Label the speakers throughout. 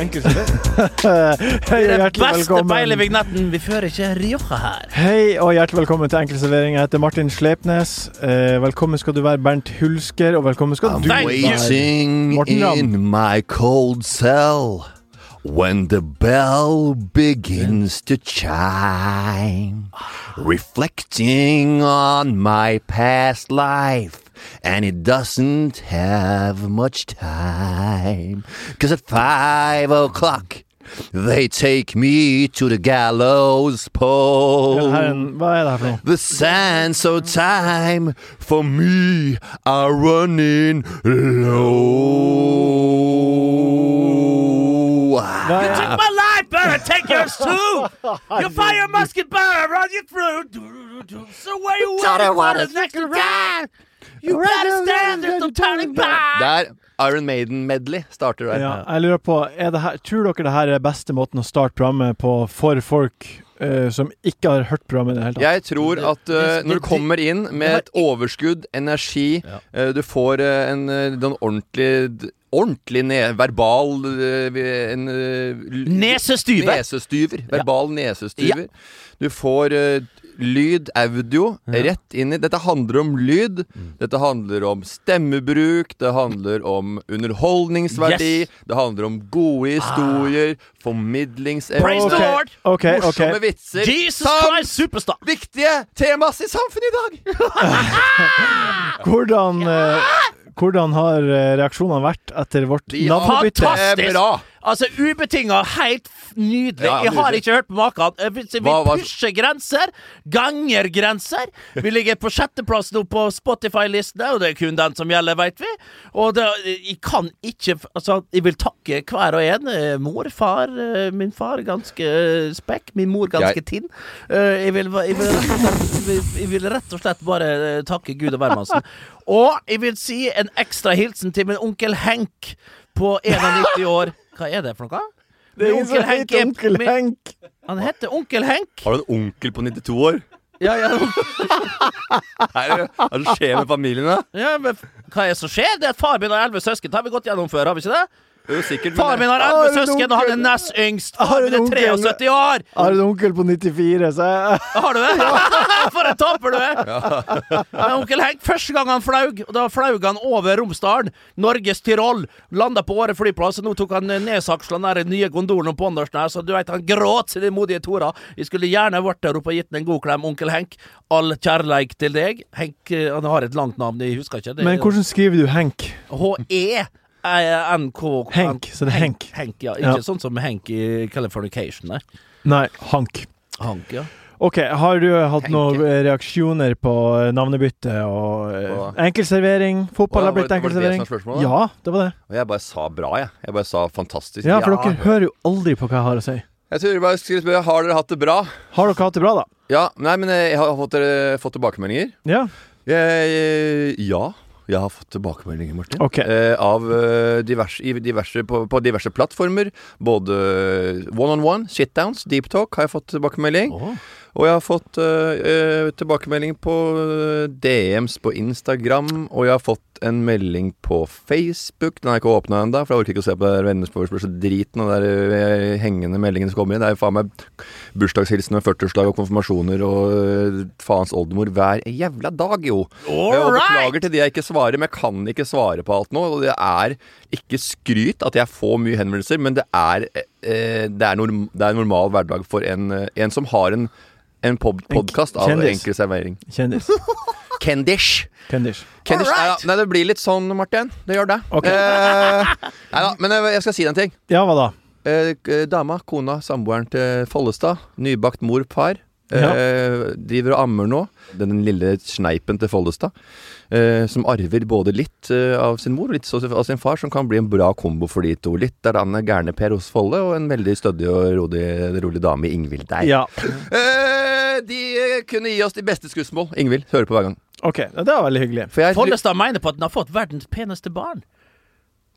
Speaker 1: Enkel servering.
Speaker 2: Hei og hjertelig velkommen.
Speaker 3: Vi fører ikke Rioja her.
Speaker 2: Hei og hjertelig velkommen til Enkel servering. Jeg heter Martin Slepnes. Eh, velkommen skal du være, Bernt Hulsker, og velkommen skal du
Speaker 3: Thank you.
Speaker 2: være.
Speaker 1: Waiting
Speaker 2: Morten Ramm.
Speaker 1: in my cold cell when the bell begins to chime, reflecting on my past life. And it doesn't have much time. Cause at five o'clock, they take me to the gallows pole.
Speaker 2: her en, hva det her for noe?
Speaker 1: The sands of time for me are running low.
Speaker 3: You took my life, better take yours too. You fire musket, better run you through. So where you waiting for the next round? You better stand there's turn it back.
Speaker 1: Der Iron Maiden-medley starter der.
Speaker 2: ja, jeg lurer på, er det her, tror dere det her er beste måten å starte programmet på for folk uh, som ikke har hørt programmet i det hele tatt?
Speaker 1: Jeg tror at uh, når du kommer inn med et overskudd, energi,
Speaker 3: Ja.
Speaker 1: uh, du får uh, en uh, den ordentlig Ordentlig ne verbal uh, en, uh,
Speaker 3: Nesestyver.
Speaker 1: Nesestyver. Verbal nesestyver. Du får uh, lyd, audio, rett inn i Dette handler om lyd.
Speaker 3: Mm.
Speaker 1: Dette handler om stemmebruk. Det handler om underholdningsverdi.
Speaker 3: Yes.
Speaker 1: Det handler om gode historier. Formidlingsevne.
Speaker 3: Praise the
Speaker 2: Ok,
Speaker 3: Lord.
Speaker 2: ok, ok.
Speaker 1: Morsomme vitser.
Speaker 3: Jesus Christ Superstar.
Speaker 1: viktige temas i samfunnet i dag!
Speaker 2: Hvordan, eh, hvordan har eh, reaksjonene vært etter vårt navnebytte?
Speaker 3: fantastisk. Altså, ubetinga helt nydelig.
Speaker 1: Ja,
Speaker 3: Jeg har ikke hørt på maken. Eh, Vi
Speaker 1: Hva- hva-
Speaker 3: pusher grenser. Ganger grenser. Vi ligger på sjetteplass nå på Spotify-listene, og det er kun den som gjelder, veit vi. Og det, jeg kan ikke Altså, jeg vil takke hver og en. Eh, Mor, far. eh, Min far ganske eh, spekk. Min mor ganske
Speaker 1: Jeg-
Speaker 3: tinn. Eh, Jeg vil, jeg, vil slett, jeg vil rett og slett bare eh, takke Gud og hvermannsen. Og jeg vil si en ekstra hilsen til min onkel Henk på 91 år. Hva er det for noe?
Speaker 2: Det er ingen som
Speaker 3: Onkel Henk
Speaker 2: heter
Speaker 3: er-
Speaker 2: Onkel
Speaker 3: min-
Speaker 2: Henk.
Speaker 3: Han heter Onkel Henk.
Speaker 1: Har du en onkel på 92 år?
Speaker 3: Ja, ja,
Speaker 1: Hva er det hva er det som skjer med familien, da?
Speaker 3: ja, men hva er det som skjer? Det er at Far min har elleve søsken. Det har vi gått gjennom før, har vi ikke det? Far min har
Speaker 2: Har
Speaker 3: elleve søsken, og han er nest yngst.
Speaker 2: Har
Speaker 3: Far min er 73 år.
Speaker 2: Jeg har en onkel på 94, så jeg
Speaker 3: Har du det? For en taper du er! Men onkel Henk, første gang han flaug, og da flaug han over Romsdalen, Norges Tyrol, landa på Åre flyplass, og nå tok han nedsaksla den nye gondolen på Andersen her, så du veit, han gråt sine modige tårer. Vi skulle gjerne vært der oppe og gitt den en god klem, onkel Henk. All kjærleik til deg. Henk, eh, han har et langt navn, jeg husker ikke. Det,
Speaker 2: Men hvordan skriver du Henk?
Speaker 3: H-E. N-K
Speaker 2: Henk, så det er Henk.
Speaker 3: Henk, ja. Ikke
Speaker 2: Ja.
Speaker 3: sånn som Henk i Californication, nei.
Speaker 2: Nei, Hank.
Speaker 3: Hank, ja.
Speaker 2: Ok, Har du hatt
Speaker 1: Henke.
Speaker 2: noen eh, reaksjoner på eh, navnebytte og eh,
Speaker 1: Hva?
Speaker 2: enkelservering? Fotball har blitt enkelservering.
Speaker 1: det-?
Speaker 2: Ja, det var det.
Speaker 1: Og jeg bare sa bra, jeg. Jeg bare sa fantastisk.
Speaker 2: Ja, for dere hører jo aldri på hva jeg har å si.
Speaker 1: Jeg tror jeg bare skulle spørre, Har dere hatt det bra?
Speaker 2: Har dere hatt det bra, da?
Speaker 1: Ja, nei, men eh, jeg har fått, fått tilbakemeldinger.
Speaker 2: Ja.
Speaker 1: Jeg, ja, jeg har fått tilbakemeldinger, Martin.
Speaker 2: Okay.
Speaker 1: Eh, av eh, diverse, diverse, på, på diverse plattformer. Både one-on-one, shitdowns, deep talk har jeg fått tilbakemelding. Og jeg har fått eh, eh, tilbakemelding på eh, DMs på Instagram, og jeg har fått en melding på Facebook. Den jeg ikke åpna ennå, for jeg orker ikke å se på venneforespørsel-driten og de eh, hengende meldingene som kommer inn. Det er jo faen meg bursdagshilsener, 40-årslag og konfirmasjoner og eh, faens oldemor hver jævla dag, jo.
Speaker 3: All
Speaker 1: Og beklager til de jeg ikke svarer, men jeg kan ikke svare på alt nå. Og det er ikke skryt at jeg får mye henvendelser, men det er, eh, det er, norm, det er en normal hverdag for en, eh, en som har en, en pod podkast av
Speaker 2: kjendis.
Speaker 1: enkel servering.
Speaker 2: Kjendis.
Speaker 1: Kendish.
Speaker 2: Kendish.
Speaker 1: Kendish
Speaker 3: right.
Speaker 1: nei, det blir litt sånn, Martin. Det gjør det.
Speaker 2: Okay.
Speaker 1: Eh, nei da, men jeg, jeg skal si deg en ting.
Speaker 2: Ja, hva da?
Speaker 1: Eh, dama, kona, samboeren til Follestad, nybakt mor, par
Speaker 2: Ja.
Speaker 1: Eh, driver og ammer nå. Den lille sneipen til Follestad. Eh, som arver både litt eh, av sin mor og litt av sin far, som kan bli en bra kombo for de to. Litt er han gærne Per hos Folle, og en veldig stødig og rolig, rolig dame i Ingvild der.
Speaker 2: Ja.
Speaker 1: Eh, de eh, kunne gi oss de beste skussmål. Ingvild, hører på hver gang.
Speaker 2: OK. Det var veldig hyggelig.
Speaker 1: For jeg,
Speaker 3: Follestad mener på at den har fått verdens peneste barn.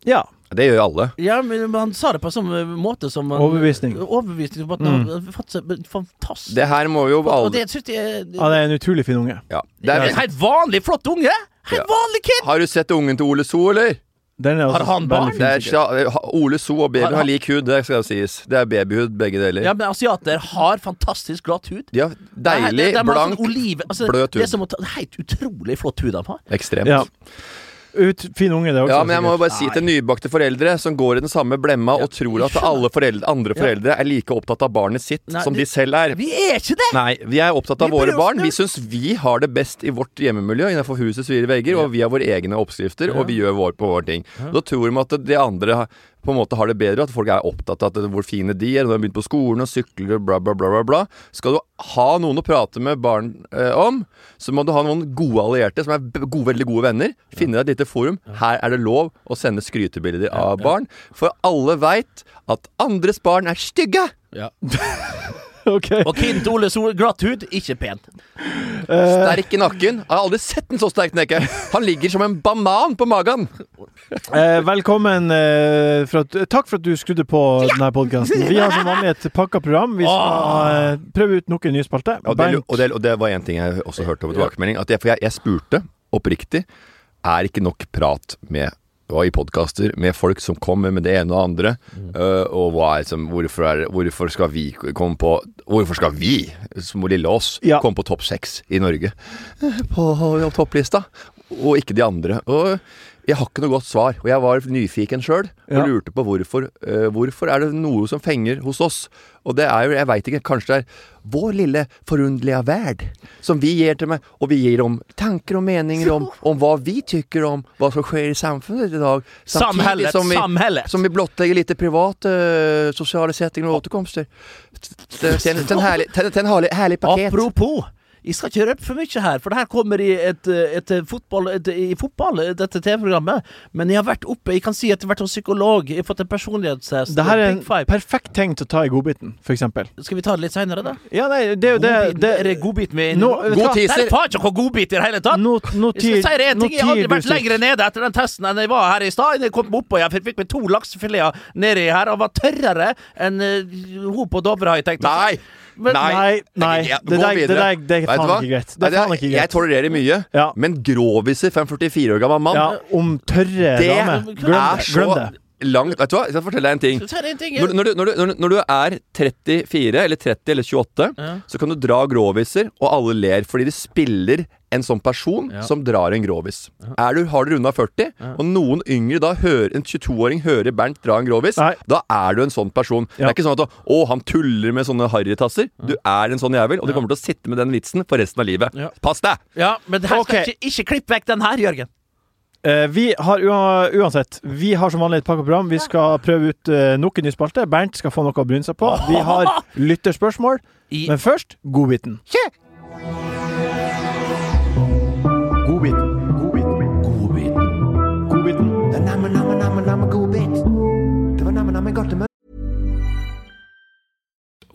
Speaker 2: Ja.
Speaker 1: det gjør jo alle.
Speaker 3: Ja, men han sa det på en sånn måte som han-
Speaker 2: Overbevisning.
Speaker 3: Overbevisning på at han har fått seg fantastisk
Speaker 1: Det her må jo
Speaker 3: Og
Speaker 1: alle
Speaker 3: det synes jeg
Speaker 2: ja, det er en utrolig fin unge.
Speaker 1: ja. det
Speaker 3: Det er
Speaker 1: er,
Speaker 3: en helt vanlig flott unge! Helt
Speaker 1: Ja.
Speaker 3: vanlig kid!
Speaker 1: Har du sett ungen til Ole So, eller?
Speaker 2: Den er
Speaker 3: Har han barn?
Speaker 2: fin,
Speaker 1: Det er. Ole So og baby
Speaker 3: Har-
Speaker 1: har lik hud, det skal sies. Det er babyhud, begge deler.
Speaker 3: Ja, men asiater har fantastisk glatt hud.
Speaker 1: Har deilig,
Speaker 3: Det er- det er
Speaker 1: blank,
Speaker 3: sånn olive, altså,
Speaker 1: bløt
Speaker 3: Det er som å ta Helt utrolig flott hud de har.
Speaker 1: Ekstremt.
Speaker 2: Ja. Ut, fin unge, det også.
Speaker 1: Ja, men jeg må jo bare si til nybakte foreldre som går i den samme blemma og tror at alle foreldre, andre
Speaker 3: Ja.
Speaker 1: foreldre er like opptatt av barnet sitt
Speaker 3: Nei,
Speaker 1: som de selv er.
Speaker 3: Vi er ikke det!
Speaker 1: Nei, vi er opptatt av
Speaker 3: Vi
Speaker 1: våre barn. Vi syns vi har det best i vårt hjemmemiljø innenfor husets fire vegger, og vi har våre egne oppskrifter, og vi gjør vår på våre ting. Da tror de at de andre på en måte har det bedre, at folk er opptatt av hvor fine de er, Når de har begynt på skolen og sykler bla, bla, bla, bla, bla. Skal du ha noen å prate med barn eh, om, så må du ha noen gode allierte som er gode, veldig gode venner. Finne deg et lite forum. Her er det lov å sende skrytebilder av barn, for alle veit at andres barn er stygge!
Speaker 3: Ja.
Speaker 2: OK.
Speaker 3: Og Kint Ole Sol, glatt hud, ikke pen.
Speaker 1: Sterk i nakken. Jeg har aldri sett en så sterk neke. Han ligger som en banan på magen.
Speaker 2: Uh, velkommen uh, for at, Takk for at du skrudde på denne podkasten. Vi har som vanlig et pakka program. Vi skal eh, prøve ut nok en ny spalte.
Speaker 1: Og det, og, det, og det var en ting jeg også hørte over tilbakemelding. At jeg, for jeg, jeg spurte oppriktig Er ikke nok prat med og i podkaster med folk som kommer med det ene og det andre. øh, og hva er som, hvorfor, er, hvorfor skal vi komme på Hvorfor skal vi, som lille oss,
Speaker 2: Ja.
Speaker 1: komme på topp seks i Norge? På, På topplista. Og ikke de andre. Og jeg har ikke noe godt svar. Og jeg var nyfiken sjøl og
Speaker 2: Ja.
Speaker 1: lurte på hvorfor. Uh, hvorfor er det noe som fenger hos oss? Og det er jo, jeg veit ikke, kanskje det er vår lille forunderlige verd som vi gir til meg, og vi gir om tanker og meninger om, om hva vi tykker om hva som skjer i samfunnet i dag. Samtidig
Speaker 3: Samhället,
Speaker 1: som vi,
Speaker 3: samhället.
Speaker 1: som vi blottlegger litt private uh, sosiale settinger og återkomster. Til, en- herlig, herlig, paket.
Speaker 3: Apropos jeg skal ikke røpe for mye her, for det her kommer i et, et fotball, et, i fotball, dette TV-programmet. Men jeg har vært oppe Jeg kan si at jeg har vært hos psykolog. Jeg har fått en personlighetstest.
Speaker 2: det her er en perfekt tegn til å ta i godbiten, eksempel.
Speaker 3: Skal vi ta det litt seinere, da?
Speaker 2: Ja, nei, det er jo det, det
Speaker 3: er det godbit med
Speaker 2: Nå- vet du hva?
Speaker 3: Det
Speaker 1: teaser.
Speaker 3: er faen ikke noe godbit i det hele tatt!
Speaker 2: No, nå
Speaker 3: Jeg skal si deg en ting, jeg har aldri vært lenger nede etter den testen enn jeg var her i stad. Jeg kom opp og jeg fikk med to laksefileter nedi her og var tørrere enn uh, hun på Dovre, har jeg tenkt.
Speaker 1: Nei!
Speaker 3: Men-
Speaker 2: Nei, nei,
Speaker 1: Ja,
Speaker 2: det der, det der det er faen ikke greit. Det er faen ikke
Speaker 1: Jeg tolererer mye,
Speaker 2: Ja.
Speaker 1: men groviser for en 44 år gammel mann
Speaker 2: Ja, om tørre damer. Glem Glem det.
Speaker 1: Langt Vet du hva, jeg skal fortelle deg en ting.
Speaker 3: Er en
Speaker 1: Når, når, du, når, du, når, du, når du er 34 eller 30 eller 28,
Speaker 3: Ja.
Speaker 1: så kan du dra groviser, og alle ler fordi de spiller en sånn person
Speaker 3: Ja.
Speaker 1: som drar en grovis. Er du, har du runda 40, og noen yngre da hører en 22-åring hører Bernt dra en grovis,
Speaker 2: Nei.
Speaker 1: da er du en sånn person. Det er ikke sånn at å, han tuller med sånne harrytasser. Du er en sånn jævel, og du kommer til å sitte med den vitsen for resten av livet.
Speaker 3: Ja.
Speaker 1: Pass deg!
Speaker 3: Ja, men det her skal
Speaker 2: okay.
Speaker 3: ikke, ikke klipp vekk den her, Jørgen.
Speaker 2: Eh, vi har uansett Vi har som vanlig et pakkeprogram. Vi skal prøve ut uh, nok en ny spalte. Bernt skal få noe å bryne seg på. Vi har lytterspørsmål.
Speaker 3: I-
Speaker 2: Men først godbiten. Godbiten. Godbiten. Godbiten.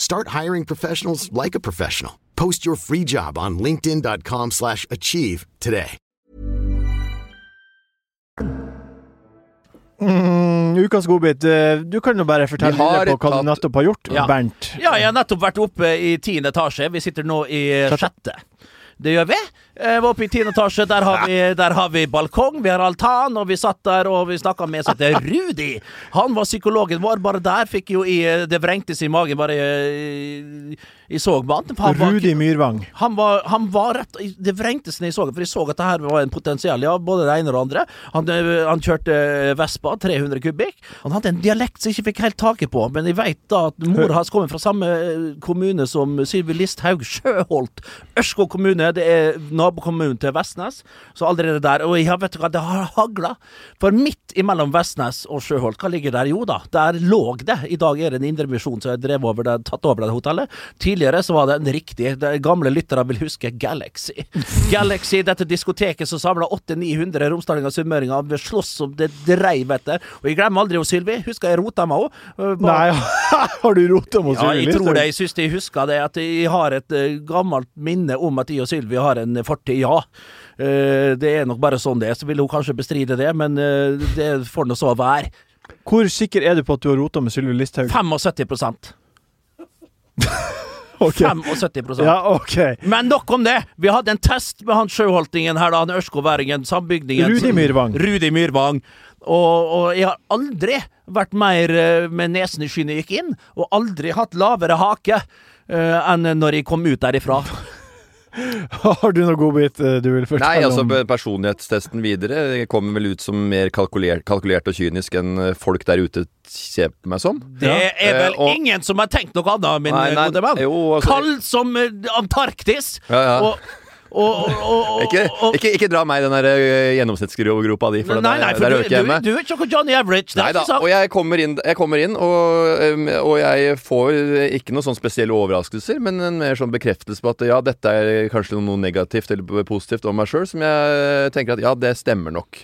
Speaker 4: Start hiring professionals like a professional. Post your free job on linkedin.com/achieve slash achieve today.
Speaker 2: Mm, ukas godbit. eh, Du kan jo bare fortelle
Speaker 1: Vi
Speaker 2: på hva
Speaker 1: tatt-
Speaker 2: du nettopp har gjort,
Speaker 3: Ja.
Speaker 2: Bernt.
Speaker 3: Ja, jeg har nettopp vært oppe i tiende etasje. Vi sitter nå i sjette. Det gjør vi. Jeg var oppe i tiende etasje. Der har, vi, der har vi balkong, vi har altan, og vi satt der og vi snakka med så til Rudi. Han var psykologen vår. Bare der fikk jo i Det vrengtes i magen bare i. Han
Speaker 2: Rudi Myrvang.
Speaker 3: han var, han var rett Det vrengtes seg i sågen, for jeg så at det her var en potensial. Ja, både det ene og det andre. Han, eh, han kjørte Vespa, 300 kubikk. Han hadde en dialekt som jeg ikke fikk helt taket på, men jeg veit da at mor hans kommer fra samme eh, kommune som Sylvi Listhaug. Sjøholt. Ørskog kommune. Det er nabokommunen til Vestnes. Så allerede der. Og jeg vet du hva, det har hagla. For midt imellom Vestnes og Sjøholt, hva ligger der? Jo da, der lå det. I dag er det en indremisjon som har over det, tatt over det hotellet. Tidligere så var det en riktig det Gamle lyttere vil huske Galaxy. Galaxy, dette diskoteket som samla 800-900 romsdalinger og sunnmøringer. Vi slåss om det dreiv etter. Og jeg glemmer aldri Sylvi. Husker jeg rota meg òg.
Speaker 2: Nei, har du rota mot
Speaker 3: Ja, jeg tror det. Jeg syns jeg husker det. At jeg har et eh, gammelt minne om at jeg og Sylvi har en fortid, ja. Eh, det er nok bare sånn det er. Så vil hun kanskje bestride det, men eh, det får nå så være.
Speaker 2: Hvor sikker er du på at du har rota med Sylvi Listhaug?
Speaker 3: 75
Speaker 2: Okay.
Speaker 3: 75
Speaker 2: Ja, ok.
Speaker 3: Men nok om det! Vi hadde en test med han sjøholtingen her, da, han ørskoværingen, sambygdingen.
Speaker 2: Rudi Myrvang.
Speaker 3: Rudi Myrvang. Og, og jeg har aldri vært mer eh, med nesen i skyene jeg gikk inn, og aldri hatt lavere hake uh, enn når jeg kom ut derifra.
Speaker 2: Har du noe godbit eh, du vil fortelle
Speaker 1: Nei, altså personlighetstesten videre kommer vel ut som mer kalkulert, kalkulert og kynisk enn eh, folk der ute ser på meg som.
Speaker 3: Det er vel
Speaker 1: Eh, og-
Speaker 3: ingen som har tenkt noe annet, min
Speaker 1: Nei, nei,
Speaker 3: gode mann.
Speaker 1: altså-
Speaker 3: Kald som eh, Antarktis.
Speaker 1: Ja, ja.
Speaker 3: Og, og, og, og,
Speaker 1: Ikke, ikke, ikke dra meg i den der gjennomsnittsgropa di, for
Speaker 3: Nei, nei, for
Speaker 1: der
Speaker 3: du,
Speaker 1: øker jeg
Speaker 3: du, er ikke Johnny Average.
Speaker 1: Nei da, og jeg kommer inn, jeg kommer inn og, jeg får ikke noen sånn spesielle overraskelser, men en mer sånn bekreftelse på at ja, dette er kanskje noe negativt eller positivt om meg sjøl, som jeg tenker at ja, det stemmer nok.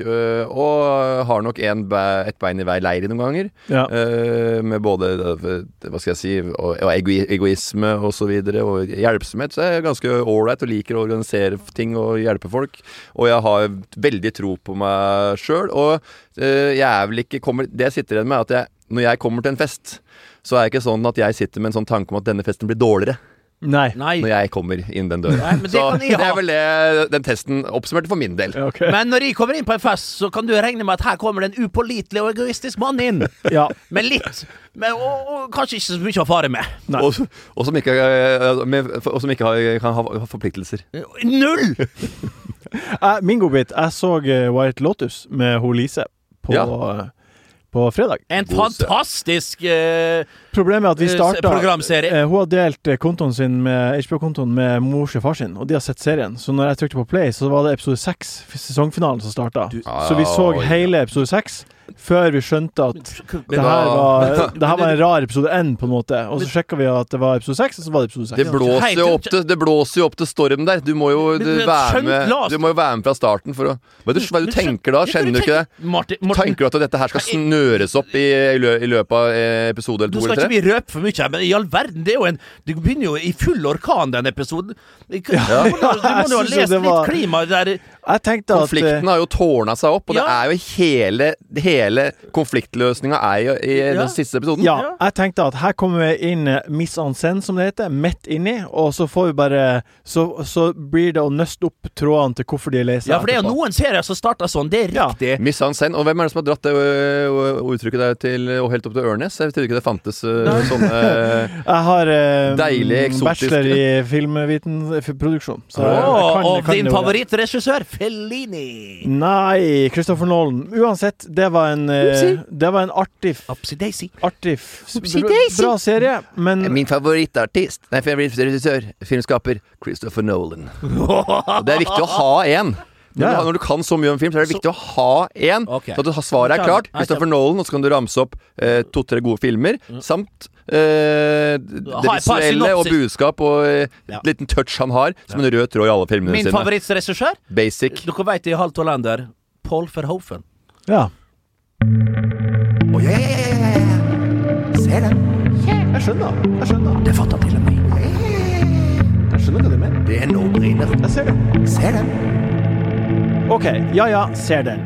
Speaker 1: Og har nok en, et bein i hver leir noen ganger.
Speaker 2: Ja.
Speaker 1: Med både hva skal jeg si, og egoisme og så videre, og hjelpsomhet. Så jeg er ganske ålreit og liker å organisere ting og hjelpe folk. Og jeg har veldig tro på meg sjøl. Og uh, jeg er vel ikke kommer, Det jeg sitter igjen med, er at jeg, når jeg kommer til en fest, så er det ikke sånn at jeg sitter med en sånn tanke om at denne festen blir dårligere
Speaker 2: Nei.
Speaker 3: Nei.
Speaker 1: når jeg kommer inn den døra.
Speaker 3: Nei, men det
Speaker 1: så
Speaker 3: kan jeg
Speaker 1: det er vel det den testen oppsummerte for min del.
Speaker 2: Okay.
Speaker 3: Men når jeg kommer inn på en fest, så kan du regne med at her kommer det en upålitelig og egoistisk mann inn.
Speaker 2: Ja.
Speaker 3: Med litt med, og, og kanskje ikke så mye å fare med.
Speaker 2: Nei.
Speaker 1: Og, og som ikke, uh, med, og som ikke har, kan ha, ha forpliktelser.
Speaker 3: Null!
Speaker 2: Eh, min godbit Jeg så eh, White Lotus med ho Lise på,
Speaker 1: Ja.
Speaker 2: På fredag.
Speaker 3: En
Speaker 1: God
Speaker 3: fantastisk uh,
Speaker 2: Problemet er at vi
Speaker 3: Eh,
Speaker 2: starta
Speaker 3: programserie.
Speaker 2: eh, Hun har delt kontoen sin med HBO-kontoen med mors og far sin, og de har sett serien. Så når jeg trykte på play, så var det episode seks, sesongfinalen, som starta. Så vi så hele episode seks før vi skjønte at det her var, det her var en rar episode N, på en måte. Og så sjekka vi at det var episode 6, og så var det episode
Speaker 1: Det blåser, jo opp til, det blåser jo opp til storm der. Du må jo du,
Speaker 3: du-
Speaker 1: være med. Du må jo være med fra starten for å Hva er det, du tenker da? Kjenner du ikke det? Tenker du at dette her skal snøres opp i, i, løpet av eh, episode eller
Speaker 3: Du
Speaker 1: Nå
Speaker 3: skal ikke
Speaker 1: tre?
Speaker 3: vi røpe for mye her, men i all verden, det er jo en Du begynner jo i full orkan, den episoden. Du må, jo- ha lest litt klima der
Speaker 2: Jeg tenkte at eh,
Speaker 1: Konflikten har jo tårna seg opp, og det er jo hele Hele konfliktløsninga er jo i
Speaker 3: Ja.
Speaker 1: den siste episoden.
Speaker 2: Ja, jeg tenkte at her kommer vi inn eh, miss en scène, som det heter, midt inni, og så får vi bare Så, så blir det å nøste opp trådene til hvorfor de er lei seg
Speaker 3: Ja, for det er jo noen serier som starter sånn, det er
Speaker 2: Ja.
Speaker 3: riktig.
Speaker 1: Miss en scène. Og hvem er det som har dratt det uttrykket der til og helt opp til Ørnes? Jeg trodde ikke det fantes ø, sånne
Speaker 2: Jeg har uh,
Speaker 1: Deilig, eksotiske
Speaker 2: bachelor i jeg kan-
Speaker 3: og
Speaker 2: kan
Speaker 3: din favorittregissør, Fellini.
Speaker 2: Nei, Christopher Nolan. Uansett, det var en eh, Det var en artig
Speaker 3: Upsy Daisy.
Speaker 2: Artig f-
Speaker 3: Oopsie
Speaker 2: bra, serie, men
Speaker 1: Min favorittartist, nei, favorittregissør, filmskaper, Christopher Nolan. Og det er viktig å ha én. Når,
Speaker 2: Ja,
Speaker 1: du når du kan så mye om film, så er det viktig å ha én.
Speaker 3: Okay.
Speaker 1: Så at du har svaret er klart. Christopher Nolan, og så kan du ramse opp eh, to-tre gode filmer. Samt eh, det visuelle og budskap og eh,
Speaker 3: Ja.
Speaker 1: liten touch han har, som en rød tråd i alle filmene
Speaker 3: Min
Speaker 1: sine.
Speaker 3: favorittregissør?
Speaker 1: Basic.
Speaker 3: Dere vet det i halvt hollender. Paul Verhoeven.
Speaker 2: ja.
Speaker 1: Oh, yeah, yeah, yeah, ja, ja, ja. Ser den.
Speaker 2: Jeg skjønner. Jeg skjønner.
Speaker 3: Det fatter til og med.
Speaker 2: Jeg
Speaker 5: skjønner hva du mener.
Speaker 3: Det er no-briner.
Speaker 2: Jeg ser det.
Speaker 3: Ser den.
Speaker 2: OK. Ja ja, ser den.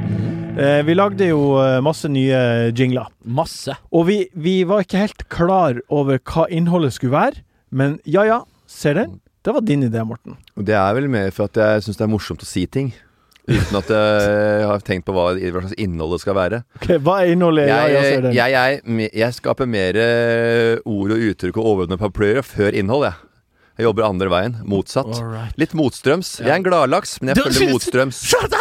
Speaker 2: Eh, vi lagde jo eh, masse nye jingler.
Speaker 3: Masse.
Speaker 2: Og vi, vi var ikke helt klar over hva innholdet skulle være, men ja ja, ser den. Det var din idé, Morten.
Speaker 1: Og det er vel mer for at jeg syns det er morsomt å si ting. Uten at jeg har tenkt på hva, hva slags innhold det skal være.
Speaker 2: Ok, Hva er innholdet? Jeg, ja ja, ser
Speaker 1: Jeg, jeg, jeg, jeg skaper mer eh, ord og uttrykk og overordnede paraplyer før innhold, jeg. Jeg jobber andre veien. Motsatt.
Speaker 3: Alright.
Speaker 1: Litt motstrøms. Jeg er en gladlaks, men jeg følger motstrøms.
Speaker 3: Shut det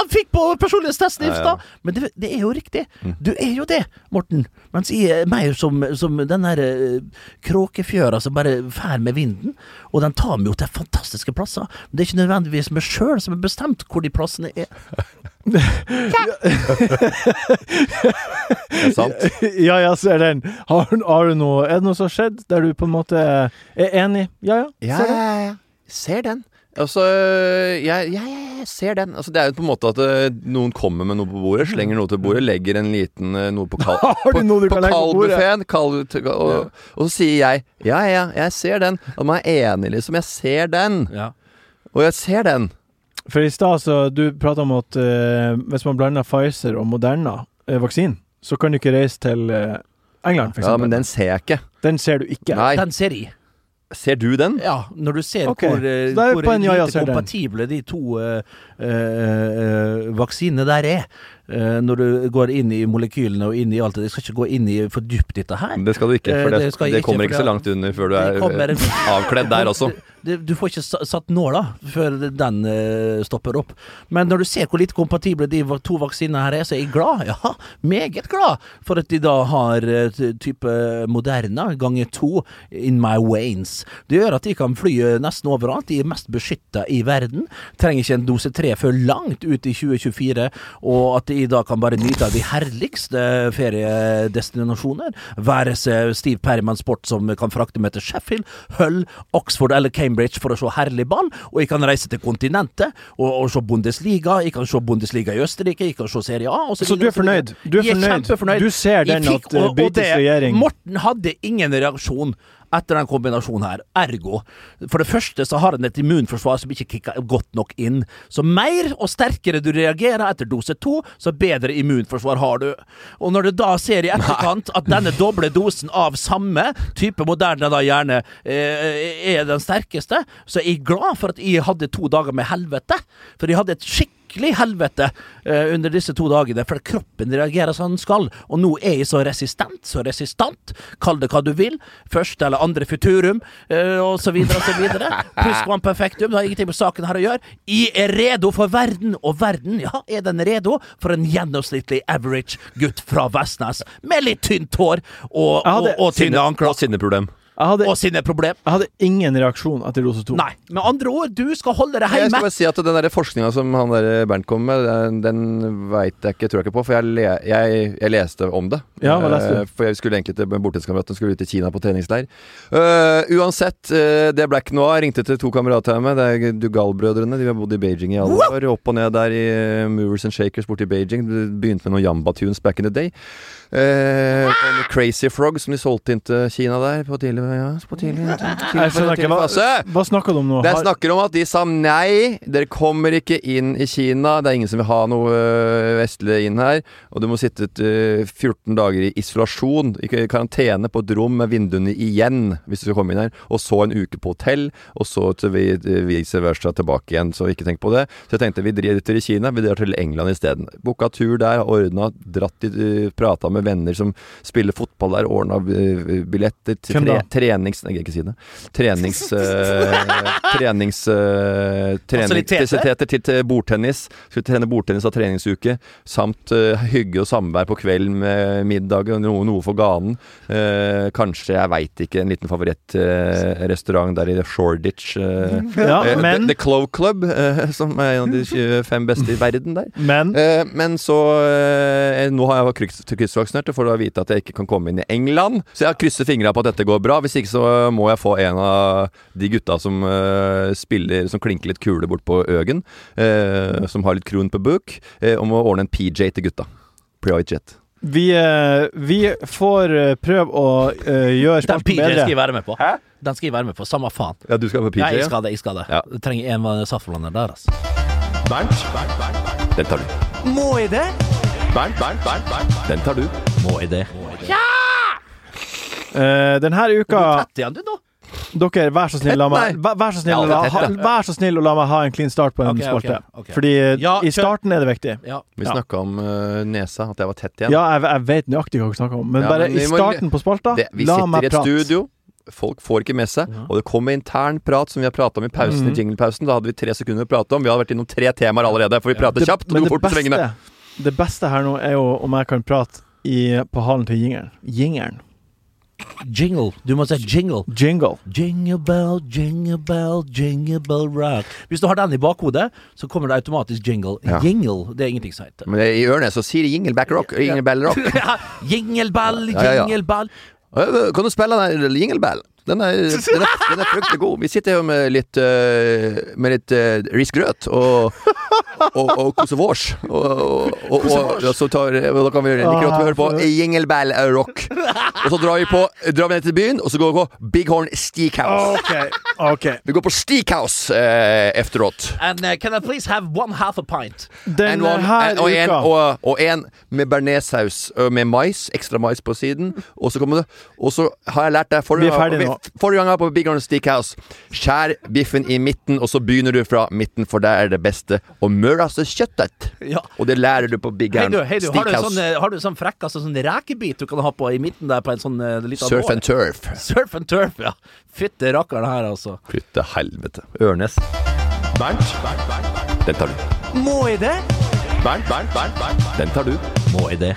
Speaker 3: han fikk på personlighetstesten i
Speaker 1: Ja, ja.
Speaker 3: stad! Men det, det er jo riktig. Du er jo det, Morten. Mens jeg er mer som, som den der eh, kråkefjøra som bare fær med vinden. Og den tar meg jo til fantastiske plasser. Men det er ikke nødvendigvis meg sjøl som har bestemt hvor de plassene er.
Speaker 1: Det er sant.
Speaker 2: ja ja, ser den. Har, har du noe Er det noe som har skjedd der du på en måte er enig? Ja ja,
Speaker 1: Ja,
Speaker 2: ser den.
Speaker 1: ja, ja. Ser den. Altså, jeg, jeg, jeg ser den. Altså, det er jo på en måte at eh, noen kommer med noe på bordet, slenger noe til bordet, legger en liten eh, noe på på kaldbuffeen, kald, og, og, og så sier jeg ja, ja, jeg ser den. Og man er enig, liksom. Jeg ser den.
Speaker 3: Ja.
Speaker 1: Og jeg ser den.
Speaker 2: For i stad så Du prata om at uh, hvis man blander Pfizer og Moderna vaksinen, så kan du ikke reise til England, for
Speaker 1: Ja, men den ser jeg ikke.
Speaker 2: Den ser du ikke.
Speaker 1: Nei.
Speaker 3: Den ser jeg.
Speaker 1: Ser du den?
Speaker 3: Ja, når du ser
Speaker 2: okay.
Speaker 3: hvor, eh, hvor lite
Speaker 2: den.
Speaker 3: kompatible de to uh, uh, eh, vaksinene der er. Uh, når du går inn i molekylene og inn i alt det. Jeg skal ikke gå inn i for dypt dette her.
Speaker 1: Det skal du ikke, for det,
Speaker 3: det
Speaker 1: det kommer
Speaker 3: ikke,
Speaker 1: ikke så langt under før du er
Speaker 3: kommer-
Speaker 1: avkledd der også.
Speaker 3: Du får ikke satt nåla før den eh, stopper opp. Men når du ser hvor lite kompatible de to vaksinene her er, så er jeg glad. Ja, meget glad for at de da har eh, type Moderna ganger to in my veins. Det gjør at de kan fly eh, nesten overalt. De er mest beskytta i verden. Trenger ikke en dose tre før langt ut i 2024, og at de da kan bare nyte av de herligste feriedestinasjoner. Være seg Steve Perryman Sport som kan frakte meg til Sheffield, Hull, Oxford eller Cambridge for å se herlig ball. Og jeg kan reise til kontinentet og, og se Bundesliga. Jeg kan se Bundesliga i Østerrike, jeg kan se Serie A. Og så
Speaker 2: Så du er fornøyd? Du er fornøyd?
Speaker 3: kjempefornøyd.
Speaker 2: Du ser den at, eh, britisk regjering-
Speaker 3: Morten hadde ingen reaksjon etter den kombinasjonen her. Ergo, for det første så har han et immunforsvar som ikke kicker godt nok inn. Så mer og sterkere du reagerer etter dose to, så bedre immunforsvar har du. Og når du da ser i etterkant at denne doble dosen av samme type moderne da gjerne eh, er den sterkeste, så er jeg glad for at jeg hadde to dager med helvete. For jeg hadde et skikkelig helvete eh, under disse to dagene, for kroppen reagerer som den skal. Og nå er jeg så resistent, så resistant, kall det hva du vil. Første eller andre futurum, eh, og så videre og så videre. Pluss perfektum, det har ingenting med saken her å gjøre. Jeg er redo for verden, og verden, ja, er den redo for en gjennomsnittlig average gutt fra Vestnes, med litt tynt hår og,
Speaker 2: og,
Speaker 3: og, og tynne
Speaker 1: Sinne-
Speaker 3: ankler.
Speaker 1: Og sinneproblem.
Speaker 2: Jeg hadde,
Speaker 3: Og sine problem.
Speaker 2: jeg hadde ingen reaksjon etter dose to.
Speaker 3: Nei, med andre ord, du skal holde deg
Speaker 1: Jeg skal bare si at den forskninga som han der Bernt kom med, den, den veit jeg ikke, tror jeg ikke på. For jeg, le, jeg, jeg leste om det.
Speaker 2: Ja, hva leste du?
Speaker 1: Eh, For jeg skulle egentlig til borteskameraten skulle ut til Kina på treningsleir. Uh, uansett, uh, det ble ikke noe av. Ringte til to kamerater hjemme. Det er Dugal-brødrene. De har bodd i Beijing i alle år. Opp og ned der i eh, Movers and Shakers borti Beijing. Begynte med noen Jamba-tunes back in the day. Eh, og Crazy Frog som de solgte inn til Kina der på tidlig, ja, på tidlig, tidlig, tidlig fase.
Speaker 2: hva snakker du om nå?
Speaker 1: Det snakker om at de sa nei, dere kommer ikke inn i Kina. Det er ingen som vil ha noe øh, vestlig inn her. Og du må sitte øh, 14 dager i isolasjon, i karantene, på et rom med vinduene igjen, hvis du skal komme inn her. Og så en uke på hotell, og så til vi, vice versa tilbake igjen. Så ikke tenk på det. Så jeg tenkte vi driter i Kina, vi drar til England isteden. Booka tur der, ordna, dratt i, prata med venner som spiller fotball der, ordna øh, billetter til tre, trenings... Jeg gidder ikke si det. Trenings... Uh, trenings...
Speaker 3: Uh,
Speaker 1: treningsfasiliteter til, til bordtennis. Skulle trene bordtennis av treningsuke. Samt uh, hygge og samvær på kvelden med middag og noe, noe for ganen. Uh, kanskje, jeg veit ikke, en liten favorittrestaurant der i Shoreditch.
Speaker 2: Ja, men,
Speaker 1: The, The Clove Club, eh, som er en av de 25 beste i verden der.
Speaker 2: men
Speaker 1: Eh, men så eh, Nå har jeg kryss- kryssvaksinert og får da vite at jeg ikke kan komme inn i England. Så jeg krysser fingra på at dette går bra. Hvis ikke så må jeg få en av de gutta som uh, spiller Som klinker litt kule bort på Øgen. eh, som har litt kron på book. uh, om å ordne en PJ til gutta. Private jet.
Speaker 2: Vi, eh, vi får eh, prøve å eh, gjøre
Speaker 3: Den PJ skal jeg være med på. Den skal jeg være med på, samme faen.
Speaker 1: Ja, du skal på PJ?
Speaker 3: Ja, jeg skal det. jeg skal det
Speaker 1: Ja.
Speaker 3: Jeg trenger en saftblander der, altså.
Speaker 5: Bernt.
Speaker 1: Den tar du.
Speaker 3: Må jeg det?
Speaker 5: Bernt, Bernt, Bernt, Bernt.
Speaker 1: Den tar du.
Speaker 3: Må i det?
Speaker 2: Eh, denne uka
Speaker 3: er tett igjen, du, nå.
Speaker 2: Dere, vær så snill, la meg, vær, så snill,
Speaker 1: Ja,
Speaker 2: la, ha, vær så snill og la meg ha en clean start på en
Speaker 3: okay,
Speaker 2: spalte.
Speaker 3: Okay, okay.
Speaker 2: Fordi eh,
Speaker 3: Ja,
Speaker 2: i starten er det viktig.
Speaker 3: Ja.
Speaker 1: Vi
Speaker 2: Ja.
Speaker 1: snakka om uh, nesa, at jeg var tett igjen.
Speaker 2: Ja, jeg, jeg vet nøyaktig hva vi snakker om, men
Speaker 1: Ja,
Speaker 2: bare
Speaker 1: men i
Speaker 2: i
Speaker 1: må-
Speaker 2: starten på spalta,
Speaker 1: Det, vi sitter i et studio. Folk får ikke med seg. Og det kommer intern prat som vi har prata om i pausen.
Speaker 2: Mhm.
Speaker 1: I jinglepausen. Da hadde vi tre sekunder å prate om. Vi hadde vært innom tre temaer allerede, for vi prater
Speaker 2: Det-
Speaker 1: kjapt. Og
Speaker 2: men det
Speaker 1: fort
Speaker 2: beste, det beste her nå er jo om jeg kan prate i, på halen til jingeren. Jingeren.
Speaker 3: Jingle. Du må si jingle.
Speaker 2: Jingle.
Speaker 3: Jingle bell, jingle bell, jingle bell rock. Hvis du har den i bakhodet, så kommer det automatisk jingle.
Speaker 1: Ja.
Speaker 3: Jingle, det er ingenting som heter.
Speaker 1: Men i ørene så sier de Rock. Jinglebell Rock.
Speaker 3: jingle Jinglebell,
Speaker 1: Ja, ja, ja.
Speaker 3: jinglebell.
Speaker 1: Øh, Kan du spille den Jinglebell? Den er, den, er, den er fryktelig god. Vi sitter jo med litt uh, Med litt uh, risgrøt og og, og kosevårs. Og, og, og, og, og så tar og Da kan vi like godt høre på Jinglebell Rock. Og så drar vi på Drar vi ned til byen, og så går vi på Bighorn Steakhouse.
Speaker 2: Okay, okay.
Speaker 1: Vi går på Steakhouse eh, efteråt.
Speaker 3: And uh, can I please have one half a pint?
Speaker 2: Denne
Speaker 1: En one-
Speaker 2: her
Speaker 1: and, og, en, og, og en med bearnéssaus med mais. Ekstra mais på siden. Og så kommer det Og så har jeg lært deg forrige,
Speaker 2: Vi er ferdige
Speaker 1: gang-
Speaker 2: nå.
Speaker 1: forrige gang på Big Horn Steakhouse. Skjær biffen i midten, og så begynner du fra midten, for der er det beste. Og mør altså kjøttet.
Speaker 3: Ja.
Speaker 1: Og det lærer du på Big
Speaker 3: Hei
Speaker 1: Steakhouse
Speaker 3: du, hei du, har du sånn, eh, har du sånn frekk, altså sånn rekebit du kan ha på i midten der på en sånn uh, liten
Speaker 1: Surf and turf.
Speaker 3: Surf and turf, ja. Fytte rakkeren her, altså.
Speaker 1: Fytte helvete. Ørnes.
Speaker 5: Bernt, Bernt, Bernt, Bernt.
Speaker 1: Den tar du.
Speaker 3: Må jeg det?
Speaker 5: Bernt, Bernt, Bernt, Bernt.
Speaker 1: Den tar du.
Speaker 3: Må jeg det?